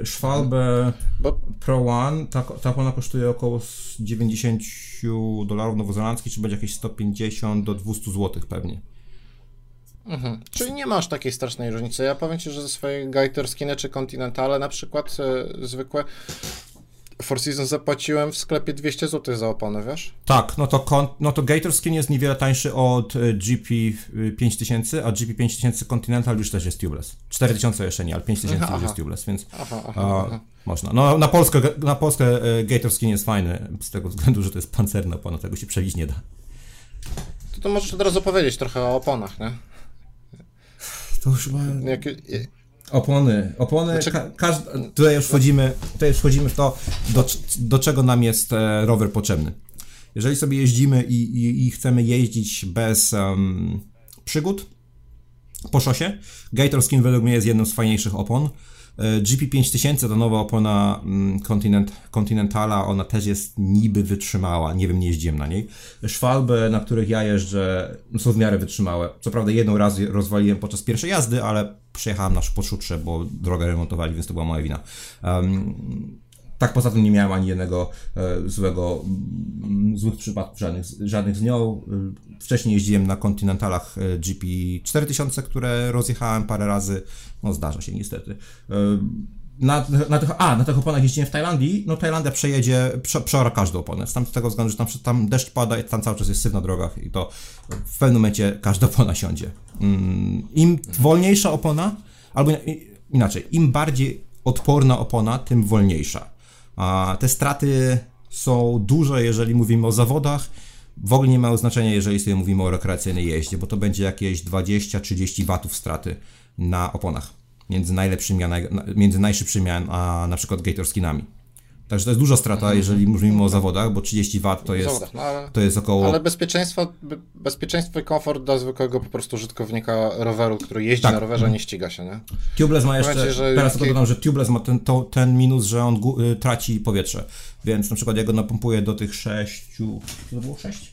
Schwalbe Bo Pro One, ta, ta opona kosztuje około z 90 dolarów nowozelandzkich, czy będzie jakieś 150 do 200 zł pewnie. Mhm. Czyli nie masz takiej strasznej różnicy. Ja powiem Ci, że ze swojej Gaiterskiny czy Continentale na przykład e, zwykłe Four Seasons zapłaciłem w sklepie 200 zł za oponę, wiesz? Tak, no to, kon, no to Gator Skin jest niewiele tańszy od e, GP 5000, a GP 5000 Continental już też jest tubeless. 4000 jeszcze nie, ale 5000 Aha, już jest tubeless, więc Aha, aha, a, aha. można. No na Polskę, na Polskę e, Gator Skin jest fajny, z tego względu, że to jest pancerna opona, tego się przebić nie da. To, to możesz od razu powiedzieć trochę o oponach, nie? To już ma... Jak, Opony, opony, Znaczy- ka, tutaj już wchodzimy, tutaj już wchodzimy w to, do, do czego nam jest e, rower potrzebny. Jeżeli sobie jeździmy i, i, i chcemy jeździć bez em, przygód po szosie. Gator Skin według mnie jest jedną z fajniejszych opon. E, GP5000 to nowa opona mm, Continent, Continentala, ona też jest niby wytrzymała, nie wiem, nie jeździłem na niej. Szwalby, na których ja jeżdżę, są w miarę wytrzymałe. Co prawda jedną raz rozwaliłem podczas pierwszej jazdy, ale przejechałem na poszutrze, bo drogę remontowali, więc to była moja wina. Um, tak poza tym nie miałem ani jednego e, złego, m, złych przypadków, żadnych, żadnych z nią. E, wcześniej jeździłem na Continentalach e, GP 4000, które rozjechałem parę razy. No zdarza się niestety. E, na, na tych, a, na tych oponach jeździłem w Tajlandii, no Tajlandia przejedzie, prze, przeora każdą oponę, tam, z tego względu, że tam, tam deszcz pada i tam cały czas jest syf na drogach i to w pewnym momencie każda opona siądzie. Mm, Im wolniejsza opona, albo inaczej, im bardziej odporna opona, tym wolniejsza. A te straty są duże, jeżeli mówimy o zawodach. W ogóle nie mają znaczenia, jeżeli sobie mówimy o rekreacyjnej jeździe, bo to będzie jakieś 20-30 watów straty na oponach między najlepszymi, a naj, między najszybszymi a na przykład gator skinami. Także to jest duża strata, mhm. jeżeli mówimy o zawodach, bo 30 W to jest, zawodach, no ale, to jest około... Ale bezpieczeństwo, bezpieczeństwo i komfort dla zwykłego po prostu użytkownika roweru, który jeździ tak. na rowerze, mhm. nie ściga się, nie? Tubeless ma jeszcze, Powiecie, że teraz to dodam, że Tubeless ma ten, to, ten minus, że on y, traci powietrze, więc na przykład jak go napompuję do tych 6, co to było 6?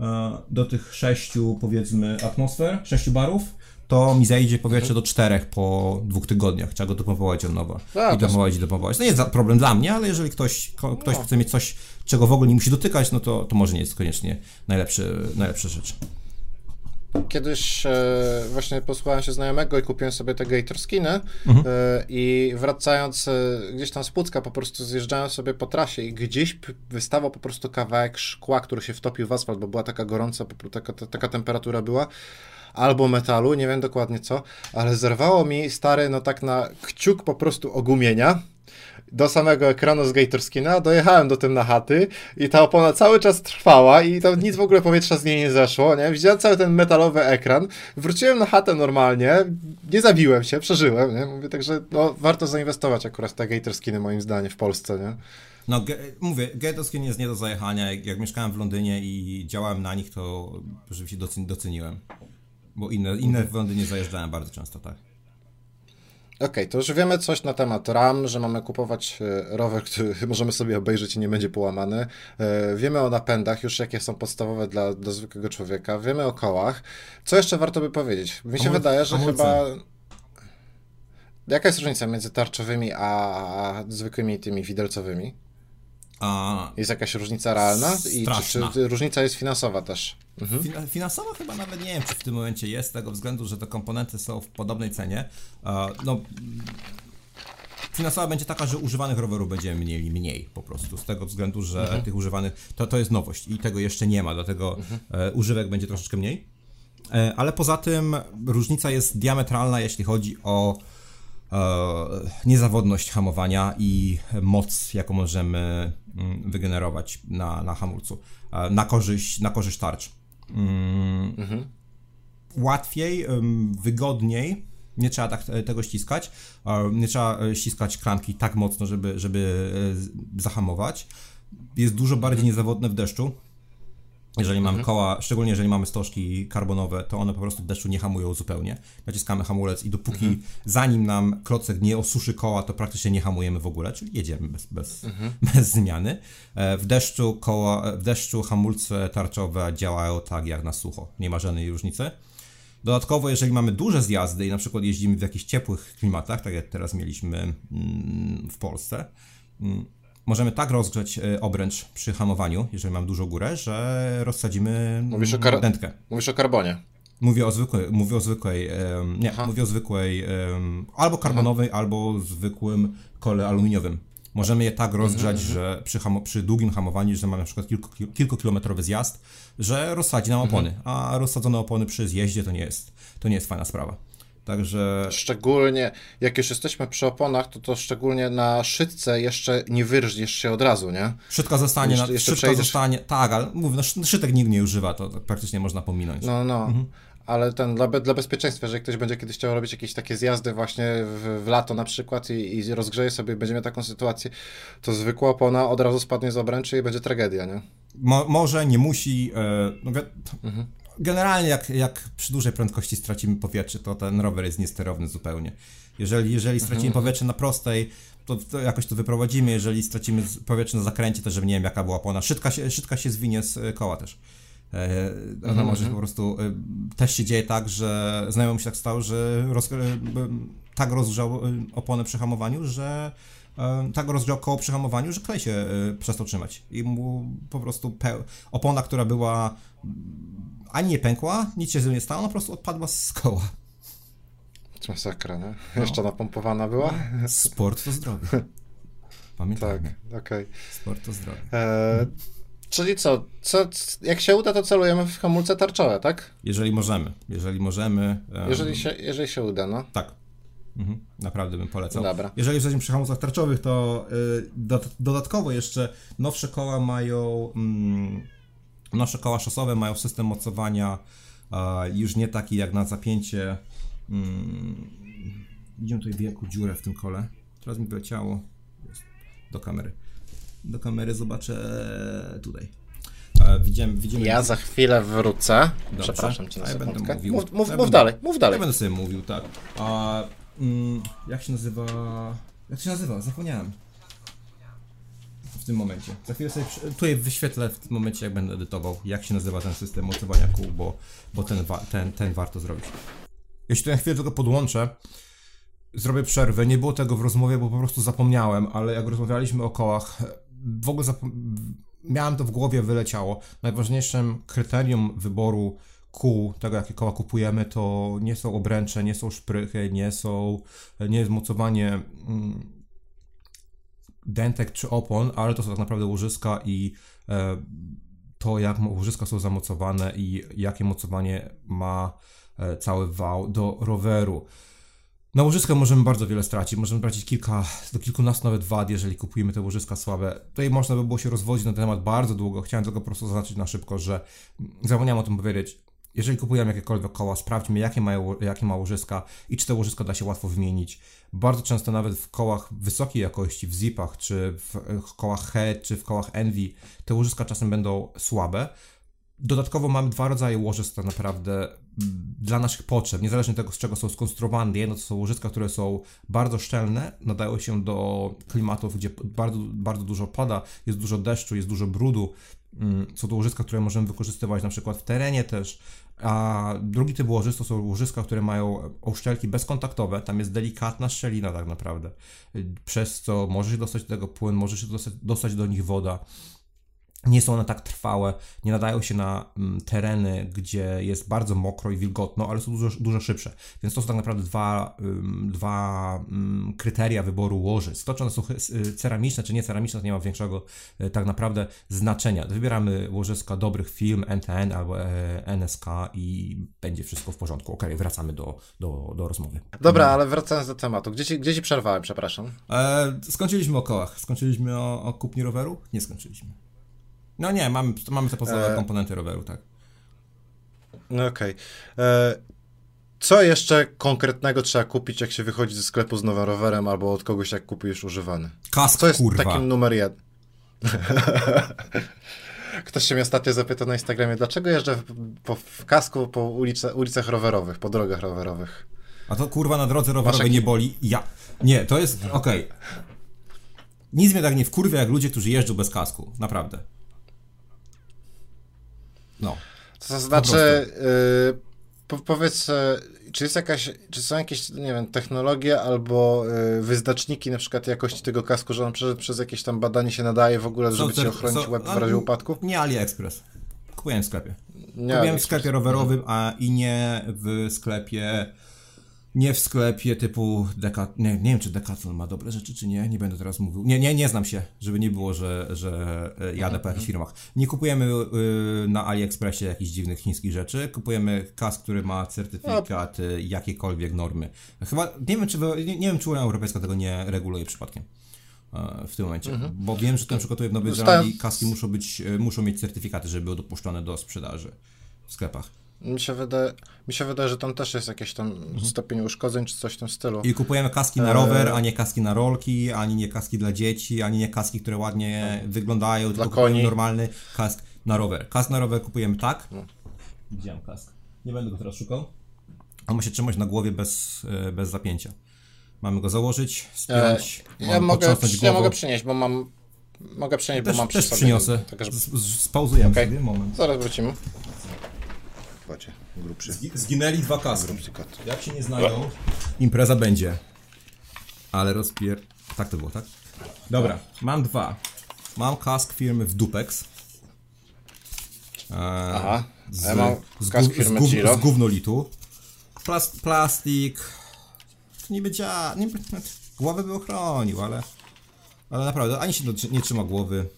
E, do tych 6 powiedzmy atmosfer, 6 barów, to mi zejdzie powietrze do czterech po dwóch tygodniach. Trzeba go dopompować od nowa. Tak, I dopompować i dopompować. To nie jest problem dla mnie, ale jeżeli ktoś, ktoś no. chce mieć coś, czego w ogóle nie musi dotykać, no to, to może nie jest koniecznie najlepszy, najlepsza rzecz. Kiedyś e, właśnie posłuchałem się znajomego i kupiłem sobie te Gator skiny mhm. e, i wracając e, gdzieś tam z Pucka po prostu zjeżdżałem sobie po trasie i gdzieś wystawał po prostu kawałek szkła, który się wtopił w asfalt, bo była taka gorąca, taka, taka temperatura była albo metalu, nie wiem dokładnie co, ale zerwało mi stary, no tak na kciuk po prostu ogumienia do samego ekranu z Gatorskina, dojechałem do tym na chaty i ta opona cały czas trwała i tam nic w ogóle powietrza z niej nie zeszło, nie? Widziałem cały ten metalowy ekran, wróciłem na chatę normalnie, nie zabiłem się, przeżyłem, nie? Mówię, także no, warto zainwestować akurat w te Gatorskiny moim zdaniem w Polsce, nie? No, ge, mówię, Gatorskin jest nie do zajechania. Jak, jak, mieszkałem w Londynie i działałem na nich, to rzeczywiście doceniłem. Bo inne, inne wądy nie zajeżdżałem bardzo często, tak. Okej, okay, to już wiemy coś na temat RAM, że mamy kupować e, rower, który (laughs) możemy sobie obejrzeć i nie będzie połamany. E, wiemy o napędach, już jakie są podstawowe dla, dla zwykłego człowieka. Wiemy o kołach. Co jeszcze warto by powiedzieć? Mi się wydaje, że chyba... Jaka jest różnica między tarczowymi a zwykłymi tymi widelcowymi? A... Jest jakaś różnica realna? I czy, czy, różnica jest finansowa też? Mhm. Finansowa chyba nawet nie wiem, czy w tym momencie jest, z tego względu, że te komponenty są w podobnej cenie. No, finansowa będzie taka, że używanych rowerów będziemy mieli mniej po prostu, z tego względu, że mhm. tych używanych, to, to jest nowość i tego jeszcze nie ma, dlatego mhm. E, używek będzie troszeczkę mniej. E, ale poza tym różnica jest diametralna, jeśli chodzi o e, niezawodność hamowania i moc, jaką możemy wygenerować na, na hamulcu, na korzyść, na korzyść tarcz. Mm, mhm. Łatwiej, wygodniej, nie trzeba tak e, tego ściskać, nie trzeba e, ściskać klamki tak mocno, żeby, żeby e, zahamować. Jest dużo bardziej mhm. niezawodne w deszczu, jeżeli mamy mhm. koła, szczególnie jeżeli mamy stożki karbonowe, to one po prostu w deszczu nie hamują zupełnie. Naciskamy hamulec i dopóki, mhm. zanim nam klocek nie osuszy koła, to praktycznie nie hamujemy w ogóle, czyli jedziemy bez, bez, mhm. (laughs) bez zmiany. E, w deszczu, koła, w deszczu hamulce tarczowe działają tak jak na sucho, nie ma żadnej różnicy. Dodatkowo, jeżeli mamy duże zjazdy i na przykład jeździmy w jakichś ciepłych klimatach, tak jak teraz mieliśmy mm, w Polsce, mm, możemy tak rozgrzeć e, obręcz przy hamowaniu, jeżeli mam dużą górę, że rozsadzimy mówisz o kar- dętkę. Mówisz o karbonie. Mówię o zwykłej, mówię o zwykłej, um, nie, Aha. mówię o zwykłej um, albo karbonowej, Aha. albo zwykłym kole aluminiowym. Możemy je tak rozgrzać, mhm, że przy, hamo, przy, długim hamowaniu, że mamy na przykład kilku, kilkukilometrowy zjazd, że rozsadzi nam opony, mhm. a rozsadzone opony przy zjeździe to nie jest, to nie jest fajna sprawa. Także... Szczególnie, jak już jesteśmy przy oponach, to to szczególnie na szytce jeszcze nie wyrżniesz się od razu, nie? Szytka zostanie, na, jeszcze szytka zostanie, tak, ale mówię, no szytek nikt nie używa, to, to praktycznie można pominąć. No, no. Mhm. Ale ten, dla, dla bezpieczeństwa, jeżeli ktoś będzie kiedyś chciał robić jakieś takie zjazdy właśnie w, w lato na przykład i, i rozgrzeje sobie, będziemy taką sytuację, to zwykła opona od razu spadnie z obręczy i będzie tragedia, nie? Mo, może, nie musi, e, no, mhm generalnie jak, jak przy dużej prędkości stracimy powietrze, to ten rower jest niesterowny zupełnie. Jeżeli, jeżeli stracimy mhm. powietrze na prostej, to, to, jakoś to wyprowadzimy. Jeżeli stracimy powietrze na zakręcie, to żeby nie wiem jaka była pona. Szybka się, szybka się zwinie z e, koła też. E, ona mhm. może po prostu. E, też się dzieje tak, że znajomym się tak stało, że roz, tak rozgrzał oponę przy hamowaniu, że tak rozgrzał koło przy hamowaniu, że klej się przestał trzymać. I mu po prostu opona, która była ani nie pękła, nic się z nią nie stało, ona po prostu odpadła z koła. Masakra, nie? No. Jeszcze napompowana była? Sport to zdrowie. Pamiętajmy. Tak, okej. Okay. Sport to zdrowie. E, czyli co, co? Jak się uda, to celujemy w hamulce tarczowe, tak? Jeżeli możemy. Jeżeli możemy. Um... Jeżeli, się, jeżeli się uda, no. Tak. Mhm, naprawdę bym polecał. Dobra. Jeżeli jesteśmy przy hamulcach tarczowych, to y, do, dodatkowo jeszcze nowsze koła mają. Mm, nowsze koła szosowe mają system mocowania już nie taki jak na zapięcie Mm, widzimy tutaj wielką dziurę w tym kole. Teraz mi wyleciało do kamery. Do kamery zobaczę tutaj. widzimy, widzimy... Ja za chwilę wrócę. Dobrze. Przepraszam cię na ja będę mówił. Mów, mów, ja mów będę, dalej, mów dalej. Ja będę sobie mówił, tak. A, mm, jak się nazywa... Jak się nazywa? Zapomniałem. Tym momencie. Za chwilę sobie tutaj wyświetlę w tym momencie, jak będę edytował, jak się nazywa ten system mocowania kół, bo, bo ten, ten, ten warto zrobić. Jeśli to na chwilę tylko podłączę, zrobię przerwę. Nie było tego w rozmowie, bo po prostu zapomniałem, ale jak rozmawialiśmy o kołach, w ogóle miałem to w głowie, wyleciało. Najważniejszym kryterium wyboru kół, tego jakie koła kupujemy, to nie są obręcze, nie są szprychy, nie są, nie jest mocowanie mm, dentek czy opon, ale to są tak naprawdę łożyska i e, to jak łożyska są zamocowane i jakie mocowanie ma E, cały wał do roweru. Na łożyska możemy bardzo wiele stracić, możemy tracić kilka, do kilkunastu nawet wad, jeżeli kupujemy te łożyska słabe. Tutaj można by było się rozwodzić na ten temat bardzo długo, chciałem tylko po prostu zaznaczyć na szybko, że zapomniałem o tym powiedzieć. Jeżeli kupujemy jakiekolwiek koła, sprawdźmy jakie, mają, jakie ma łożyska i czy te łożyska da się łatwo wymienić. Bardzo często nawet w kołach wysokiej jakości, w zipach, czy w kołach head, czy w kołach envy, te łożyska czasem będą słabe. Dodatkowo mamy dwa rodzaje łożysk tak naprawdę dla naszych potrzeb, niezależnie od tego, z czego są skonstruowane. Jedno to są łożyska, które są bardzo szczelne, nadają się do klimatów, gdzie bardzo, bardzo dużo pada, jest dużo deszczu, jest dużo brudu. Mm, są to łożyska, które możemy wykorzystywać na przykład w terenie też. A drugi typ łożysk to są łożyska, które mają uszczelki bezkontaktowe, tam jest delikatna szczelina tak naprawdę, przez co może się dostać do tego płyn, może się dostać, dostać do nich woda nie są one tak trwałe, nie nadają się na mm, tereny, gdzie jest bardzo mokro i wilgotno, ale są dużo, dużo szybsze. Więc to są tak naprawdę dwa, dwa mm, kryteria wyboru łożysk. To, czy one są y, ceramiczne, czy nie ceramiczne, to nie ma większego y, tak naprawdę znaczenia. Wybieramy łożyska dobrych firm, NTN albo e, NSK i będzie wszystko w porządku. Ok, wracamy do, do, do rozmowy. Dobra, ale wracając do tematu. Gdzie ci, gdzie ci przerwałem, przepraszam? E, skończyliśmy o kołach. Skończyliśmy o, o kupnie roweru? Nie skończyliśmy. No nie, mamy, mamy te podstawowe e... komponenty roweru, tak. No okej. Okay. E, co jeszcze konkretnego trzeba kupić, jak się wychodzi ze sklepu z nowym rowerem, albo od kogoś, jak kupujesz używany? Kask, Co jest kurwa. takim numer jeden? (laughs) Ktoś się mnie ostatnio zapytał na Instagramie, dlaczego jeżdżę w, po, w kasku po ulice, ulicach rowerowych, po drogach rowerowych. A to kurwa na drodze rowerowej nie boli? Ja. Nie, to jest. Okej. Okay. Nic mnie tak nie wkurwia jak ludzie, którzy jeżdżą bez kasku. Naprawdę. No. To znaczy, po, powiedz, y, czy jest jakaś, czy są jakieś, nie wiem, technologie albo y, wyznaczniki na przykład jakości tego kasku, że on przez, przez jakieś tam badanie się nadaje w ogóle, żeby ci ochronić so, łeb w razie upadku? Nie AliExpress. Kupiłem w sklepie. Nie Kupiłem w sklepie rowerowym, a i nie w sklepie nie w sklepie typu Decat... Nie, nie wiem, czy Decathlon ma dobre rzeczy, czy nie. Nie będę teraz mówił. Nie, nie, nie znam się, żeby nie było, że, że jadę po jakichś (laughs) firmach. Nie kupujemy y, na AliExpressie jakichś dziwnych chińskich rzeczy. Kupujemy kask, który ma certyfikat y, jakiejkolwiek normy. Chyba, nie wiem, czy, nie, nie wiem, czy Unia Europejska tego nie reguluje przypadkiem e, w tym momencie, mhm. bo wiem, że ten przygotuje w Nowej Zelandii kaski muszą być, e, muszą mieć certyfikaty, żeby były dopuszczone do sprzedaży w sklepach. Mi się, wydaje, mi się wydaje, że tam też jest jakiś tam mhm. stopień uszkodzeń czy coś w tym stylu. I kupujemy kaski na rower, a nie kaski na rolki, ani nie kaski dla dzieci, ani nie kaski, które ładnie no. wyglądają, dla tylko koni. normalny kask na rower. Kask na rower kupujemy tak, no. Widziałem kask. Nie będę go teraz szukał. On ma się trzymać na głowie bez, e, bez zapięcia. Mamy go założyć, spiąć. E, ja, mogę, ja mogę przynieść, bo mam. Mogę przynieść, Też, bo mam przy też sobie. przyniosę. Tak, Spauzujemy Okej. sobie, moment. Zaraz wrócimy. Chodźcie, grubszy. Zgi- Zginęli dwa kaski. Grubszy. Jak się nie znają, impreza będzie. Ale rozpier... Tak to było, tak? Dobra, mam dwa. Mam kask firmy w Dupex. Aha. Z, ja mam z, kask firmy z, gó- Giro. z gównolitu. Plas, plastik. Niby dzia... Niby, głowę by ochronił, ale... Ale naprawdę, ani się nie trzyma głowy.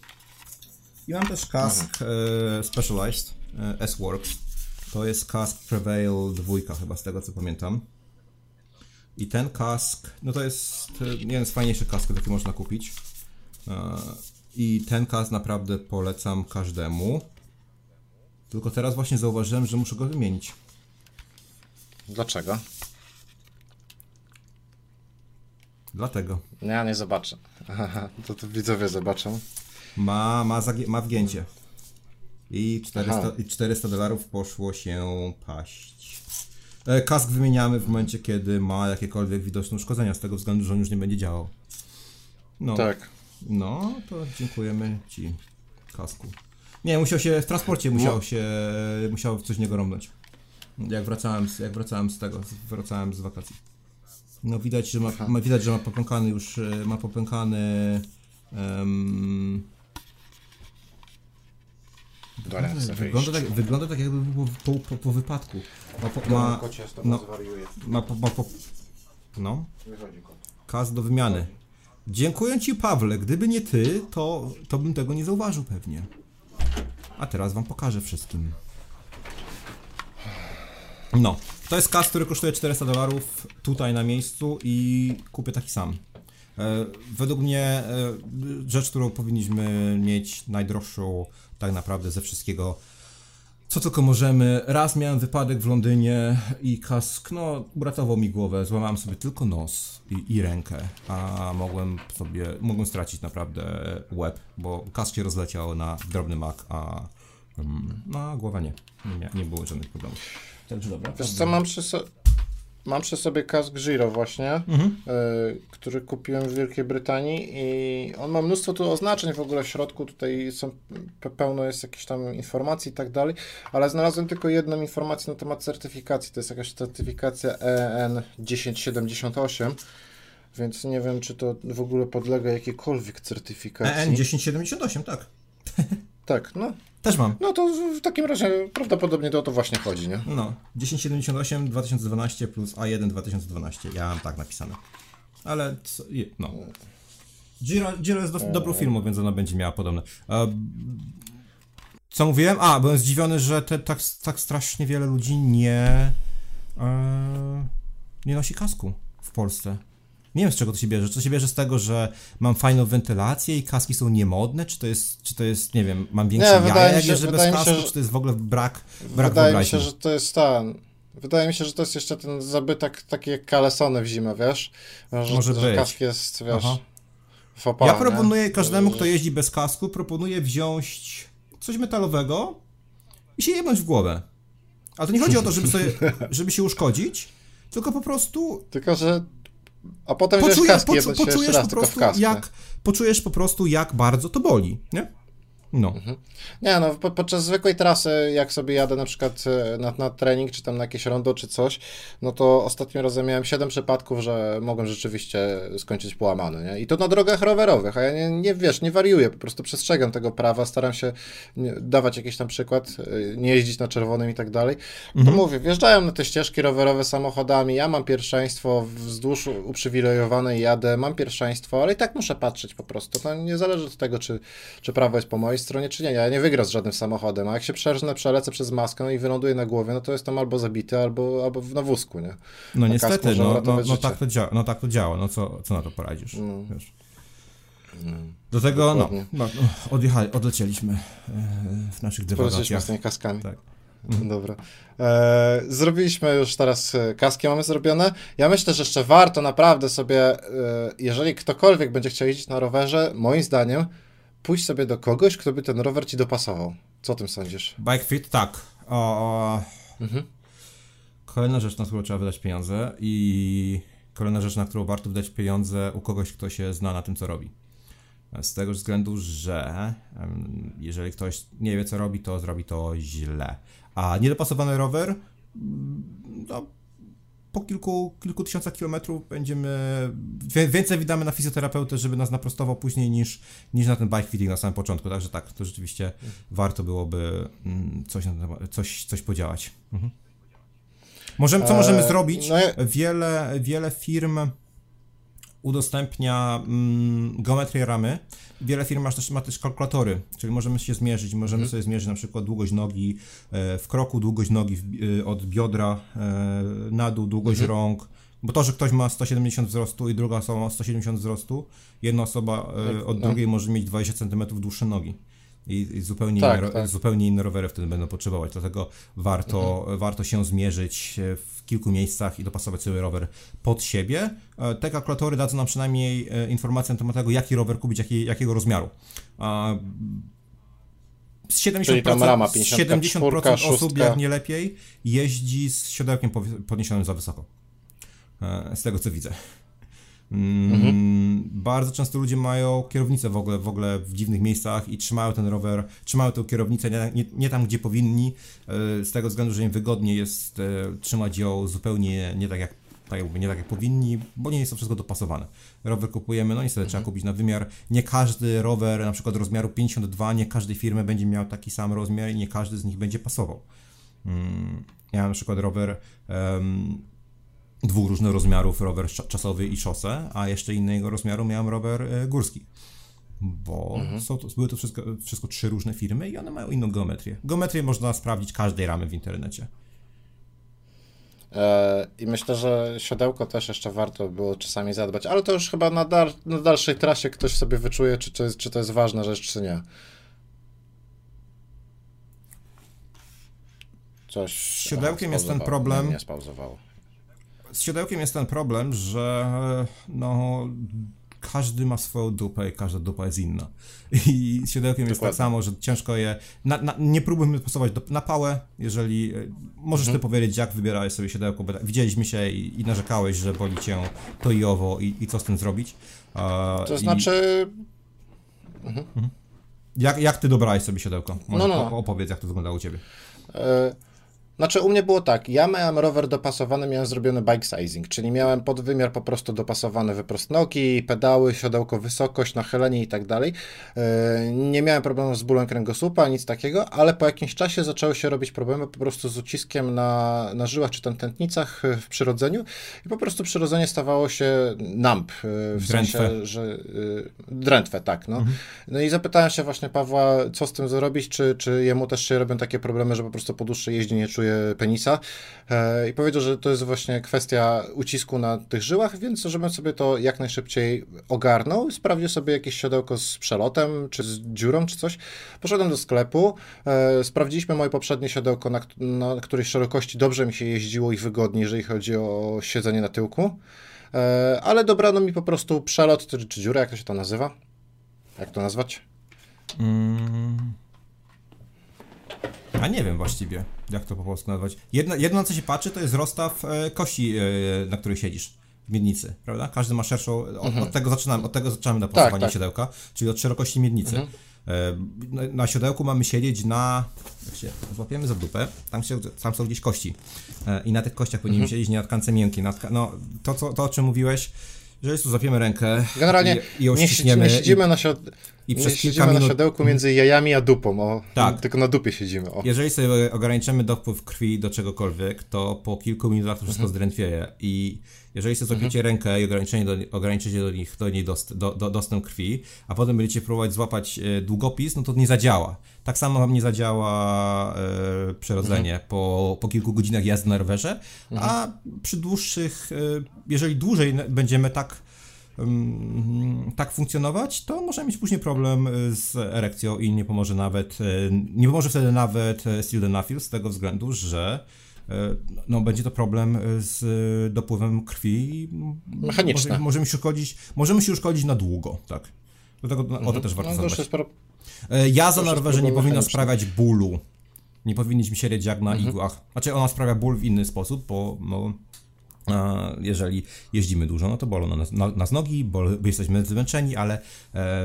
I mam też kask e, Specialized e, S-Works. To jest kask Prevail 2 chyba z tego co pamiętam. I ten kask, no to jest e, jeden z fajniejszych kasków, jaki można kupić. E, I ten kask naprawdę polecam każdemu. Tylko teraz właśnie zauważyłem, że muszę go wymienić. Dlaczego? Dlatego. No Ja nie zobaczę. (laughs) To, to widzowie zobaczą. Ma, ma, ma wgięcie. I 400, Aha. i 400 dolarów poszło się paść. E, Kask wymieniamy w momencie, kiedy ma jakiekolwiek widoczne uszkodzenia, z tego względu, że on już nie będzie działał. No, Tak. no to dziękujemy Ci, kasku. Nie, musiał się, w transporcie musiał się, musiał coś niego rąbnąć. Jak wracałem z, jak wracałem z tego, wracałem z wakacji. No widać, że ma, ma widać, że ma popękany już, e, ma popękany em, Chcę Wygląda tak, wygląda tak jakby był po, po, po wypadku. Ma, po, ma, Kocie, z no. tobą zwariuję. ma, po, ma po, no, kas do wymiany. Dziękuję Ci Pawle, gdyby nie Ty, to, to bym tego nie zauważył pewnie. A teraz Wam pokażę wszystkim. No, to jest kas, który kosztuje 400 dolarów tutaj na miejscu i kupię taki sam. E, według mnie e, rzecz, którą powinniśmy mieć najdroższą tak naprawdę ze wszystkiego, co tylko możemy. Raz miałem wypadek w Londynie i kask, no, uratował mi głowę, złamałem sobie tylko nos i, i rękę, a mogłem sobie, mogłem stracić naprawdę łeb, bo kask się rozleciał na drobny mak, a mm, no, głowa nie, nie, nie było żadnych problemów. Także dobra. Wiesz co, mam przy, so... mam przy sobie kask Giro właśnie, Mhm. y, który kupiłem w Wielkiej Brytanii i on ma mnóstwo tu oznaczeń w ogóle w środku, tutaj są, pe- pełno jest jakichś tam informacji i tak dalej, ale znalazłem tylko jedną informację na temat certyfikacji, to jest jakaś certyfikacja EN 1078, więc nie wiem, czy to w ogóle podlega jakiejkolwiek certyfikacji. EN 1078, tak. (laughs) Tak, no, Też mam. no to w- takim razie prawdopodobnie to o to właśnie chodzi, nie? No, 1078 2012 plus A1 2012. Ja mam tak napisane. Ale co, no. Giro, Giro jest do, dobrą firmą, więc ona będzie miała podobne. Co mówiłem? A, byłem zdziwiony, że te, tak, tak strasznie wiele ludzi nie e, nie nosi kasku w Polsce. Nie wiem z czego to się bierze. Czy to się bierze z tego, że mam fajną wentylację i kaski są niemodne? Czy to jest, czy to jest nie wiem, mam większe Nie, jaja, jak się- jeżdżę bez się, kasku? że- Czy to jest w ogóle brak, brak Wydaje mi się, że to jest ten. Wydaje mi się, że to jest jeszcze ten zabytek taki jak kalesony w zimę, wiesz? Że, Może że być. kask jest, wiesz, Aha. w opale, Ja proponuję nie? każdemu, kto jeździ bez kasku, proponuję wziąć coś metalowego i się jebnąć w głowę. Ale to nie chodzi o to, żeby, sobie, żeby się uszkodzić, tylko po prostu Tylko, że... A potem poczujesz, kaski, poczu, poczujesz po prostu jak, poczujesz po prostu jak bardzo to boli, nie? No. Nie, no po, podczas zwykłej trasy, jak sobie jadę na przykład e, na, na trening, czy tam na jakieś rondo, czy coś, no to ostatnim razem miałem 7 przypadków, że mogłem rzeczywiście skończyć połamany, nie? I to na drogach rowerowych, a ja nie, nie wiesz, nie wariuję, po prostu przestrzegam tego prawa, staram się dawać jakiś tam przykład, e, nie jeździć na czerwonym i tak dalej. To mówię, wjeżdżają na te ścieżki rowerowe samochodami, ja mam pierwszeństwo, wzdłuż uprzywilejowanej jadę, mam pierwszeństwo, ale i tak muszę patrzeć po prostu. To nie zależy od tego, czy, czy prawo jest po mojej stronie, czy nie. Ja nie wygram z żadnym samochodem, a jak się przerżnę, przelecę przez maskę i wyląduję na głowie, no to jestem albo zabity, albo, albo na wózku, nie? No niestety, no, no, no, tak to działa, no tak to działa, no co, co na to poradzisz, No. wiesz. Do tego, no, Dokładnie. no, no odjechali, odlecieliśmy e, w naszych dywagacjach. z tymi kaskami. Tak. Dobra. E, zrobiliśmy już teraz e, kaski, mamy zrobione. Ja myślę, że jeszcze warto naprawdę sobie, e, jeżeli ktokolwiek będzie chciał jeździć na rowerze, moim zdaniem, pójść sobie do kogoś, kto by ten rower ci dopasował. Co o tym sądzisz? Bike Fit, tak. O, mhm. Kolejna rzecz, na którą trzeba wydać pieniądze i kolejna rzecz, na którą warto wydać pieniądze u kogoś, kto się zna na tym, co robi. Z tego względu, że jeżeli ktoś nie wie, co robi, to zrobi to źle. A niedopasowany rower, no, po kilku, kilku tysiącach kilometrów będziemy, więcej wydamy na fizjoterapeutę, żeby nas naprostował później niż, niż na ten bike fitting na samym początku, także tak, to rzeczywiście warto byłoby mm, coś, coś, coś podziałać. Mhm. Możemy, co możemy eee, zrobić? No wiele, wiele firm udostępnia mm, geometrię ramy. Wiele firm ma też, ma też kalkulatory, czyli możemy się zmierzyć, możemy mhm. sobie zmierzyć na przykład długość nogi e, w kroku, długość nogi e, od biodra e, na dół, długość mhm. rąk, bo to, że ktoś ma 170 wzrostu i druga osoba ma 170 wzrostu, jedna osoba e, od no. drugiej może mieć 20 cm dłuższe nogi i, i zupełnie, tak, inne, tak. zupełnie inne rowery wtedy będą potrzebować. Dlatego warto, mhm. warto się zmierzyć w kilku miejscach i dopasować sobie rower pod siebie. E, te kalkulatory dadzą nam przynajmniej e, informację na temat tego, jaki rower kupić, jaki, jakiego rozmiaru. Z 70%, rama 70% osób, jak nie lepiej, jeździ z siodełkiem podniesionym za wysoko. E, z tego co widzę. Mhm. Bardzo często ludzie mają kierownicę w ogóle, w ogóle w dziwnych miejscach i trzymają ten rower, trzymają tę kierownicę nie, nie, nie tam, gdzie powinni, e, z tego względu, że im wygodniej jest e, trzymać ją zupełnie nie tak jak tak jakby nie tak jak powinni, bo nie jest to wszystko dopasowane. Rower kupujemy, no niestety mhm. trzeba kupić na wymiar. Nie każdy rower, na przykład rozmiaru 52, nie każdej firmy będzie miał taki sam rozmiar i nie każdy z nich będzie pasował. Mm, ja na przykład rower um, dwóch różnych rozmiarów, rower czasowy i szosę, a jeszcze innego rozmiaru miałem rower e, górski. Bo mhm. są to, były to wszystko, wszystko trzy różne firmy i one mają inną geometrię. Geometrię można sprawdzić każdej ramy w internecie. E, I myślę, że siodełko też jeszcze warto było czasami zadbać, ale to już chyba na, dar, na dalszej trasie ktoś sobie wyczuje, czy to, jest, czy to jest ważna rzecz, czy nie. Coś. Z siodełkiem jest ten problem. Nie, nie spauzowało z siodełkiem jest ten problem, że no każdy ma swoją dupę i każda dupa jest inna. I z siodełkiem Dokładnie. jest tak samo, że ciężko je. Na, na, nie próbujmy pasować do, na pałę, jeżeli. E, możesz mhm. ty powiedzieć, jak wybierałeś sobie siodełko, bo widzieliśmy się i, i narzekałeś, że boli cię to i owo, i, i co z tym zrobić. to znaczy. Mhm. mhm. Jak, jak ty dobrałeś sobie siodełko? Może no, no. opowiedz, jak to wyglądało u ciebie. E znaczy u mnie było tak, ja miałem rower dopasowany, miałem zrobiony bike sizing, czyli miałem podwymiar po prostu dopasowany wyprost nogi, pedały, siodełko, wysokość, nachylenie i tak dalej. E, nie miałem problemu z bólem kręgosłupa, nic takiego, ale po jakimś czasie zaczęły się robić problemy po prostu z uciskiem na, na żyłach czy tam tętnicach e, w przyrodzeniu i po prostu przyrodzenie stawało się namp, e, w drętwe. sensie, że drętwe, tak. No. Mhm. no i zapytałem się właśnie Pawła, co z tym zrobić, czy, czy jemu też się robią takie problemy, że po prostu po dłuższej jeździe nie czuje penisa e, i powiedział, że to jest właśnie kwestia ucisku na tych żyłach, więc żebym sobie to jak najszybciej ogarnął, sprawdził sobie jakieś siodełko z przelotem, czy z dziurą, czy coś. Poszedłem do sklepu, e, sprawdziliśmy moje poprzednie siodełko, na, na której szerokości dobrze mi się jeździło i wygodnie, jeżeli chodzi o siedzenie na tyłku, e, ale dobrano mi po prostu przelot, czy, czy dziurę, jak to się to nazywa? Jak to nazwać? Mm. A nie wiem właściwie, jak to po polsku nazwać. Jedno, jedno na co się patrzy, to jest rozstaw e, kości, e, na której siedzisz w miednicy, prawda? Każdy ma szerszą, od, mhm. od tego zaczynamy, od tego zaczynamy na tak, tak. siodełka, czyli od szerokości miednicy. Mhm. E, na, na, siodełku mamy siedzieć na, jak się złapiemy za dupę, tam, się, tam są gdzieś kości e, i na tych kościach powinniśmy mhm. siedzieć, nie na tkance miękkiej. Na tka, no, to, co, to, o czym mówiłeś, że tu zapiemy rękę Generalnie i, i ją nie, ściśniemy. Nie siedzimy i... na siodełku i przez kilka siedzimy minut... na siodełku między jajami a dupą, o, tak. tylko na dupie siedzimy. O. Jeżeli sobie ograniczymy dopływ krwi do czegokolwiek, to po kilku minutach to wszystko mhm. zdrętwieje i jeżeli sobie złapiecie mhm. rękę i ograniczenie do, ograniczycie do nich do niej dost, do, do, dostęp krwi, a potem będziecie próbować złapać e, długopis, no to nie zadziała. Tak samo wam nie zadziała e, przerodzenie mhm. po, po kilku godzinach jazdy na rowerze, mhm. a przy dłuższych, e, jeżeli dłużej będziemy tak tak funkcjonować, to może mieć później problem e, z erekcją i nie pomoże nawet, e, nie pomoże wtedy nawet e, sildenafil z tego względu, że no, będzie to problem z dopływem krwi. Mechaniczny. Może, możemy, się uszkodzić, możemy się uszkodzić na długo, tak. Dlatego mhm. o to mhm. też warto no, zadbać. Jazda na rowerze nie powinna sprawiać bólu Nie powinniśmy siedzieć jak na mhm. igłach. Znaczy ona sprawia ból w inny sposób, bo no, jeżeli jeździmy dużo, no to bolą nas, nas nogi, bo jesteśmy zmęczeni, ale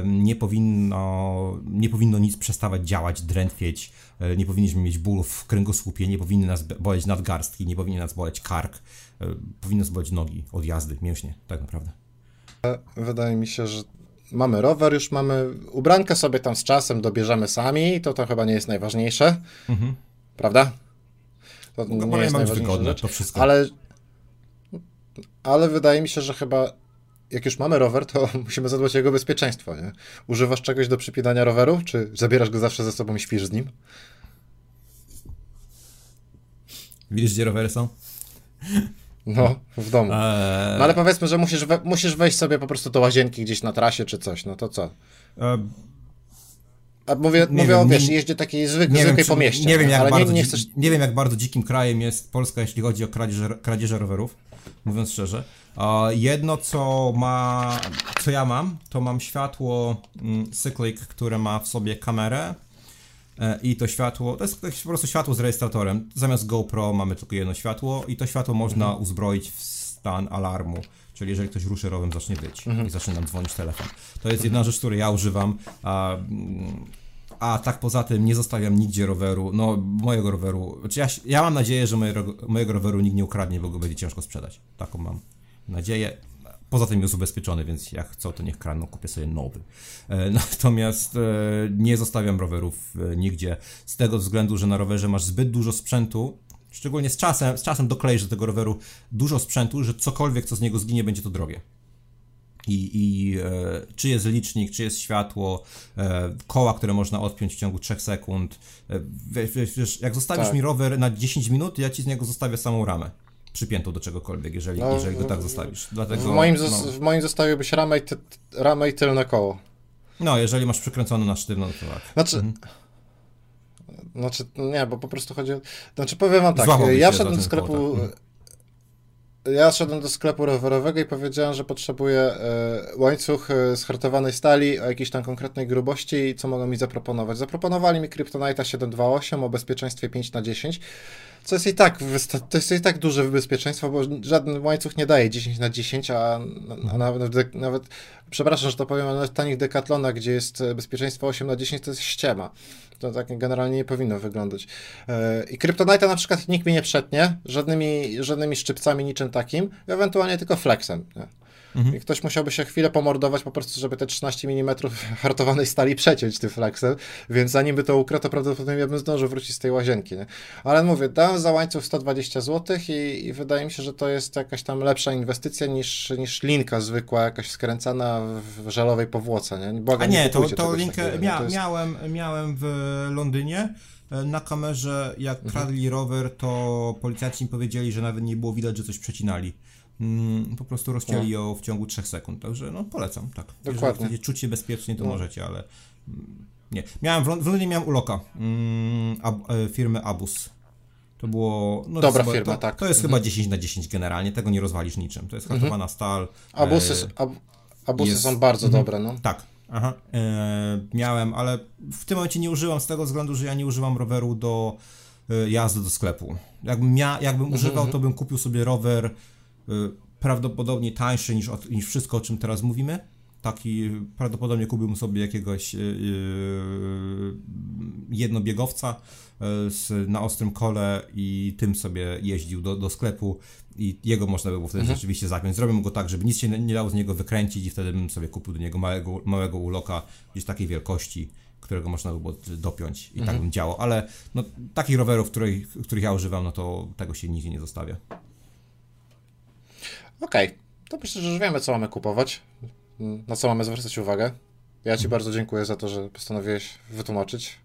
nie powinno, nie powinno nic przestawać działać, drętwieć, e, nie powinniśmy mieć bólów w kręgosłupie, nie powinny nas boleć nadgarstki, nie powinien nas boleć kark, e, powinny nas boleć nogi od jazdy, mięśnie, tak naprawdę. Wydaje mi się, że mamy rower, już mamy ubrankę sobie tam z czasem dobierzemy sami, to to chyba nie jest najważniejsze, mhm. prawda? To no, nie jest najważniejsze wygodne, to wszystko. Ale ale wydaje mi się, że chyba jak już mamy rower, to (laughs) musimy zadbać o jego bezpieczeństwo, nie? Używasz czegoś do przypinania roweru, czy zabierasz go zawsze ze sobą i śpisz z nim? Widzisz, gdzie rowery są? No, w domu. Eee... No ale powiedzmy, że musisz, we, musisz wejść sobie po prostu do łazienki gdzieś na trasie czy coś, no to co? Eee... A mówię, mówię wiem, o, wiesz, nie, jeździe takiej zwyk, nie zwykłej wiem, pomieście. Nie wiem, jak bardzo, nie, nie, chcesz... nie wiem, jak bardzo dzikim krajem jest Polska, jeśli chodzi o kradzieże, kradzieże rowerów mówiąc szczerze. Jedno, co ma, co ja mam, to mam światło mm, Cyclic, które ma w sobie kamerę i to światło, to jest, po prostu światło z rejestratorem. Zamiast GoPro mamy tylko jedno światło i to światło można mhm. uzbroić w stan alarmu. Czyli jeżeli ktoś ruszy rowem, zacznie być mhm. i zacznie nam dzwonić telefon. To jest jedna rzecz, której ja używam. A, a tak poza tym nie zostawiam nigdzie roweru, no mojego roweru. Znaczy ja, ja mam nadzieję, że mojego, mojego roweru nikt nie ukradnie, bo go będzie ciężko sprzedać. Taką mam nadzieję. Poza tym jest ubezpieczony, więc jak chcą, to niech kradną, kupię sobie nowy. E, (laughs) natomiast e, nie zostawiam rowerów e, nigdzie z tego względu, że na rowerze masz zbyt dużo sprzętu, szczególnie z czasem, z czasem dokleisz do tego roweru dużo sprzętu, że cokolwiek, co z niego zginie, będzie to drogie i, i e, czy jest licznik, czy jest światło, e, koła, które można odpiąć w ciągu 3 sekund. E, wiesz, wiesz, jak zostawisz tak. mi rower na 10 minut, ja ci z niego zostawię samą ramę przypiętą do czegokolwiek, jeżeli, no, jeżeli go tak zostawisz. Dlatego, w, moim no, w moim zostawiłbyś ramę i, ty, ramę i tylne koło. No, jeżeli masz przykręcone na sztywno, to tak. Znaczy, mhm. Znaczy, nie, bo po prostu chodzi o... Znaczy, powiem wam tak, ja wszedłem do sklepu... Koło, tak. Ja szedłem do sklepu rowerowego i powiedziałem, że potrzebuję e, łańcuch e, z hartowanej stali o jakiejś tam konkretnej grubości i co mogą mi zaproponować. Zaproponowali mi Kryptonite 728 o bezpieczeństwie 5 na 10 co jest i tak, to jest i tak duże bezpieczeństwo, bo żaden łańcuch nie daje 10 na 10, a, a nawet, nawet, przepraszam, że to powiem, ale w tanich dekatlonach, gdzie jest e, bezpieczeństwo 8 na 10, to jest ściema. To tak generalnie nie powinno wyglądać. E, I Kryptonite na przykład nikt mi nie przetnie, żadnymi, żadnymi szczypcami, niczym takim, ewentualnie tylko flexem. Nie? Mhm. I ktoś musiałby się chwilę pomordować po prostu, żeby te 13 mm (laughs) hartowanej stali przeciąć tym flexem, więc zanim by to ukradł, to prawdopodobnie ja bym zdążył wrócić z tej łazienki. Nie? Ale mówię, dałem za łańcuch 120 zł i, i, wydaje mi się, że to jest jakaś tam lepsza inwestycja niż, niż linka zwykła, jakaś skręcana w żelowej powłoce. Nie? Błagam, A nie, nie to, to linkę mia to jest... miałem, miałem w Londynie e, na kamerze, jak mhm. kradli rower, to policjanci mi powiedzieli, że nawet nie było widać, że coś przecinali. Mm, po prostu rozcięli no. ją w ciągu 3 sekund. Także no polecam, tak. Dokładnie. Jeżeli chcecie czuć się bezpiecznie, to no. możecie, ale mm, nie. Miałem w, Londynie miałem uloka mm, ab, e, firmy Abus. To było. No, Dobra to, firma, to, tak. To jest mhm. chyba 10 na 10 generalnie, tego nie rozwalisz niczym. To jest mhm. hartowana mhm. stal. Abusy, e, ab, abusy jest, są bardzo mhm. dobre, no. Tak. Aha, e, miałem, ale w tym momencie nie używam z tego względu, że ja nie używam roweru do e, jazdy do sklepu. Jakbym, mia, jakbym mhm, używał, to bym kupił sobie rower prawdopodobnie tańszy niż, niż wszystko, o czym teraz mówimy. Taki prawdopodobnie kupiłbym sobie jakiegoś yy, jednobiegowca z, na ostrym kole i tym sobie jeździł do, do sklepu i jego można by było wtedy mhm. rzeczywiście zapiąć. Zrobię go tak, żeby nic się nie dało z niego wykręcić i wtedy bym sobie kupił do niego małego, małego uloka gdzieś takiej wielkości, którego można by było dopiąć i tak mhm. tak bym działał, ale no, takich rowerów, których, których ja używam, no to tego się nigdzie nie zostawia. Okej, okay. to myślę, że już wiemy, co mamy kupować, na co mamy zwracać uwagę. Ja Ci mhm. bardzo dziękuję za to, że postanowiłeś wytłumaczyć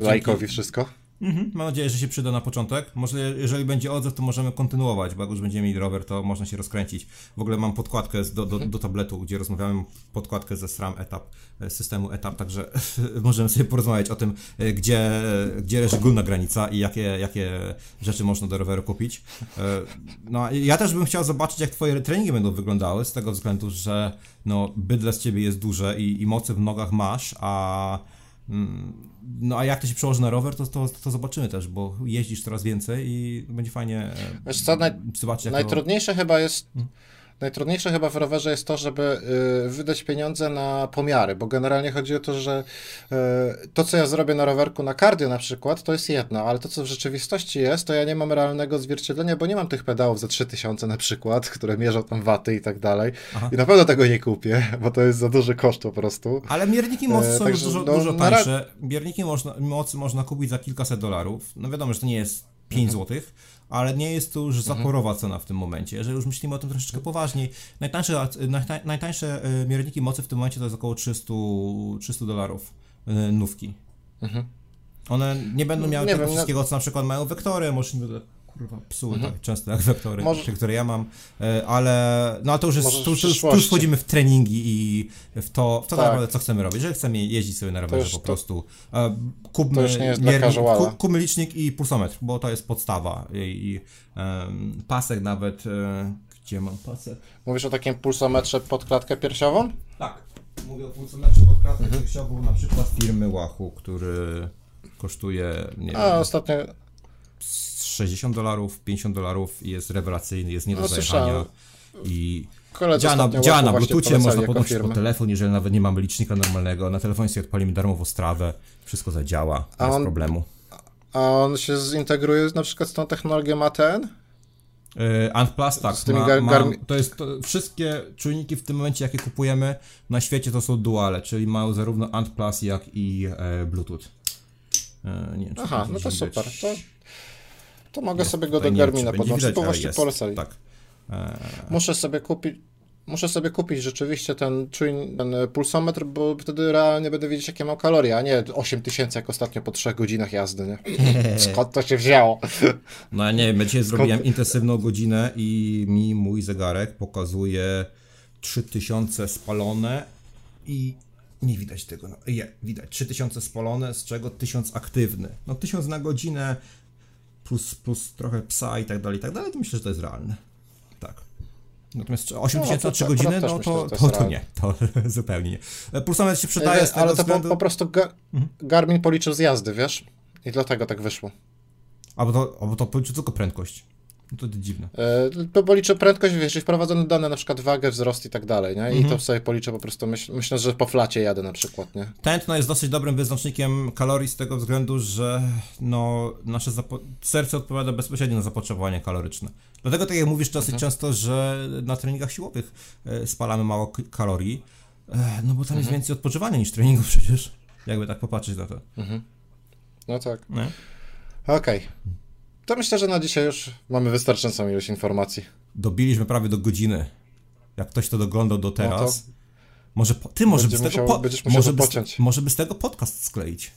lajkowi wszystko. Mhm. Mam nadzieję, że się przyda na początek. Może jeżeli będzie odzew, to możemy kontynuować, bo jak już będziemy mieli rower, to można się rozkręcić. W ogóle mam podkładkę do, do, do tabletu, gdzie rozmawiamy, podkładkę ze SRAM etap, e, systemu etap, także (laughs) możemy sobie porozmawiać o tym, e, gdzie, gdzie leży górna granica i jakie, jakie rzeczy można do roweru kupić. E, no, ja też bym chciał zobaczyć, jak twoje treningi będą wyglądały, z tego względu, że no, bydle z ciebie jest duże i, i mocy w nogach masz, a no a jak to się przełoży na rower, to, to, to zobaczymy też, bo jeździsz coraz więcej i będzie fajnie e, Wiesz co, naj, zobaczyć. jak to- najtrudniejsze chyba jest... Najtrudniejsze chyba w rowerze jest to, żeby y, wydać pieniądze na pomiary, bo generalnie chodzi o to, że y, to, co ja zrobię na rowerku na cardio na przykład, to jest jedno, ale to, co w rzeczywistości jest, to ja nie mam realnego odzwierciedlenia, bo nie mam tych pedałów za 3000 na przykład, (laughs) które mierzą tam waty i tak dalej. Aha. I na pewno tego nie kupię, (laughs) bo to jest za duży koszt po prostu. Ale mierniki mocy E, są już także, dużo, no, dużo tańsze. Mierniki można, mocy można kupić za kilkaset dolarów. No wiadomo, że to nie jest 5 Mhm. złotych, ale nie jest to już zaporowa cena w tym momencie. Jeżeli już myślimy o tym troszeczkę poważniej, najtańsze, najta- najtańsze e, mierniki mocy w tym momencie to jest około 300, 300 dolarów e, nówki. One nie będą miały Nie tego wiem, no- wszystkiego, co na przykład mają wektory, będę kurwa psuły tak często jak wektory, Może- które ja mam, e, ale no ale to już jest, tu, tu, tu już wchodzimy w treningi i w to, w to tak Tak. naprawdę co chcemy robić. Jeżeli chcemy jeździć sobie na rowerze po prostu, e, kupmy, miernik- kupmy licznik i pulsometr, bo to jest podstawa i, i em, pasek nawet, e, gdzie mam pasek? Mówisz o takim pulsometrze pod klatkę piersiową? Tak, mówię o pulsometrze pod kratkę Mhm. piersiową na przykład firmy Wahoo, który kosztuje, nie A, wiem, ostatnio 60 dolarów, 50 dolarów i jest rewelacyjny, jest nie do No, zajechania i działa na, działa na bluetoothie, można jako podłączyć firmy. pod telefon, jeżeli nawet nie mamy licznika normalnego, na telefonie sobie odpalimy darmową strawę, wszystko zadziała, A bez on- problemu. A on się zintegruje na przykład z tą technologią ATN? Yy, Ant Plus, tak, ma, gar- ma, garmi- to jest, to, wszystkie czujniki w tym momencie, jakie kupujemy na świecie, to są duale, czyli mają zarówno Ant Plus, jak i e, Bluetooth. E, nie Aha, no to super. To, to mogę Jest sobie go do wiem, Garmina będzie podłączyć, widać, bo właśnie polecali. Tak. E, Muszę sobie kupić. Muszę sobie kupić rzeczywiście ten, ten pulsometr, bo wtedy realnie będę wiedzieć, jakie mam kalorie, a nie 8000 jak ostatnio po 3 godzinach jazdy, nie? (laughs) Skąd to się wzięło? No ja nie wiem, ja dzisiaj zrobiłem intensywną godzinę i mi mój zegarek pokazuje 3000 spalone i nie widać tego. No, je, widać 3000 spalone, z czego 1000 aktywny. No 1000 na godzinę plus, plus trochę psa i tak dalej, i tak dalej, to myślę, że to jest realne. Tak. Natomiast 8000 No, to na 3 tak, godziny, no to, to to, jest to, nie, to (laughs) zupełnie nie. E, Pulsometr się przydaje z tego Ale to po, względu... po prostu ga, Garmin policzył z jazdy, wiesz? I dlatego tak wyszło. Albo to, albo to policzy tylko prędkość. No to dziwne. E, To policzę prędkość, wiesz, i wprowadzone dane, na przykład wagę, wzrost i tak dalej, nie? I to sobie policzę po prostu, myśl, myślę, że po flacie jadę na przykład, nie? Tętno jest dosyć dobrym wyznacznikiem kalorii z tego względu, że no, nasze serce odpowiada bezpośrednio na zapotrzebowanie kaloryczne. Dlatego, tak jak mówisz dosyć często, że na treningach siłowych e, spalamy mało kalorii, e, no bo tam jest więcej odpoczywania niż treningu przecież. Jakby tak popatrzeć na to. No tak. Okej. To myślę, że na dzisiaj już mamy wystarczającą ilość informacji. Dobiliśmy prawie do godziny. Jak ktoś to doglądał do teraz, to może po, ty może by musiał- po, może, by może by z tego podcast skleić.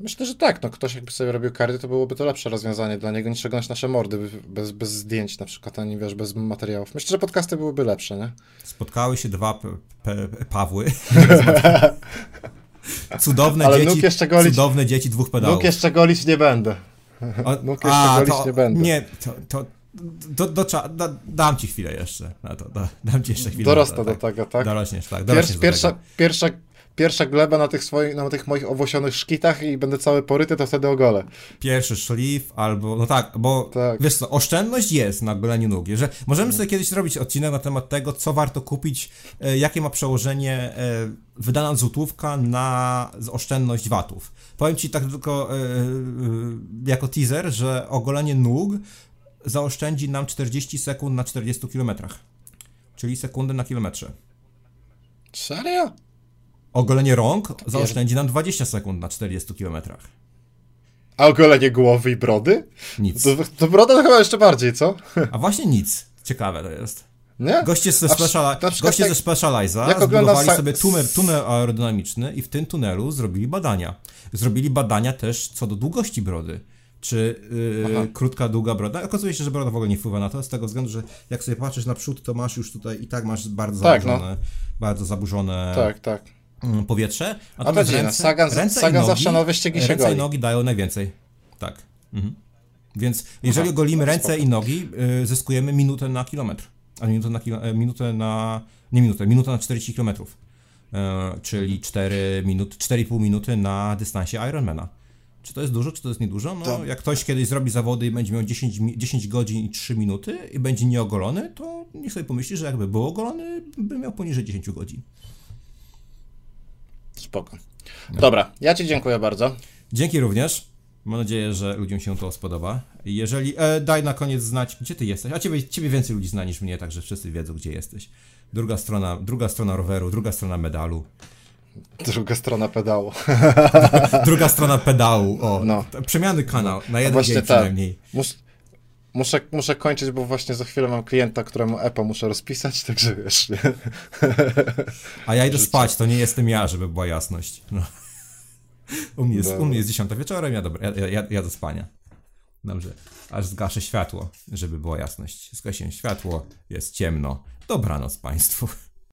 Myślę, że tak, no ktoś jakby sobie robił kardy, to byłoby to lepsze rozwiązanie dla niego niż oglądać nasze mordy bez, bez zdjęć na przykład, ani wiesz, bez materiałów. Myślę, że podcasty byłyby lepsze, nie? Spotkały się dwa p- p- Pawły. (laughs) cudowne Ale dzieci. jeszcze golić- Cudowne dzieci dwóch pedałów. Nóg jeszcze golić nie będę. O, jeszcze golić nie będę. Nie, to, to do, do, da, dam ci chwilę jeszcze na to. Da, dam ci jeszcze chwilę. Dorosnę na to, do tego, tak? Dorośniesz, tak. Pier, Dorośniesz do pierwsza, tego. pierwsza, pierwsza gleba na tych swoich, na tych moich owłosionych szkitach i będę cały poryty, to wtedy ogolę. Pierwszy szlif albo, no tak, bo Tak. wiesz co, oszczędność jest na goleniu nóg. Że możemy sobie kiedyś zrobić odcinek na temat tego, co warto kupić, e, jakie ma przełożenie e, wydana złotówka na oszczędność watów. Powiem ci tak tylko e, jako teaser, że ogolenie nóg zaoszczędzi nam 40 sekund na 40 km. Czyli sekundę na kilometrze. Serio? Ogolenie rąk zaoszczędzi nam 20 sekund na 40 km. A ogolenie głowy i brody? Nic. To, to broda to chyba jeszcze bardziej, co? A właśnie nic. Ciekawe to jest. Nie? Goście ze, Speciali- goście ze Specializa jak zbudowali sa- sobie tunel, tunel aerodynamiczny i w tym tunelu zrobili badania. Zrobili badania też co do długości brody. Czy yy, krótka, długa broda? Okazuje się, że broda w ogóle nie wpływa na to, z tego względu, że jak sobie patrzysz na przód, to masz już tutaj i tak masz bardzo Tak, zaburzone, bardzo zaburzone Tak, tak. mm, powietrze. A Natomiast to dziwne, Sagan- ręce Sagan nogi, zawsze na wyścigi się Ręce goli. i nogi dają najwięcej. Tak. Mhm. Więc jeżeli ogolimy ręce i nogi, y, zyskujemy minutę na kilometr. A minutę na, kilo, e, minutę na. Nie minutę, minutę na 40 kilometrów. e, czyli 4 minut, 4,5 minuty na dystansie Ironmana. Czy to jest dużo, czy to jest niedużo? No, To- jak ktoś kiedyś zrobi zawody i będzie miał 10, mi- 10 godzin i 3 minuty i będzie nieogolony, to niech sobie pomyśli, że jakby był ogolony, by miał poniżej 10 godzin. Spoko. Dobra, ja Ci dziękuję bardzo. Dzięki również. Mam nadzieję, że ludziom się to spodoba. Jeżeli. E, daj na koniec znać, gdzie ty jesteś. A ciebie, ciebie więcej ludzi zna niż mnie, także wszyscy wiedzą, gdzie jesteś. Druga strona, druga strona roweru, druga strona medalu, Druga strona pedału. (laughs) druga strona pedału. O, No. przemiany kanał na jeden Właśnie dzień tak. przynajmniej. Mus, muszę, muszę kończyć, bo właśnie za chwilę mam klienta, któremu EPA muszę rozpisać, (laughs) także wiesz, nie? A ja idę spać, to nie jestem ja, żeby była jasność. No. U, mnie jest, u mnie jest 10 wieczorem, ja, dobra, ja, ja, ja do spania. Dobrze. Aż zgaszę światło, żeby była jasność. Zgasiłem światło, jest ciemno. Dobranoc Państwu.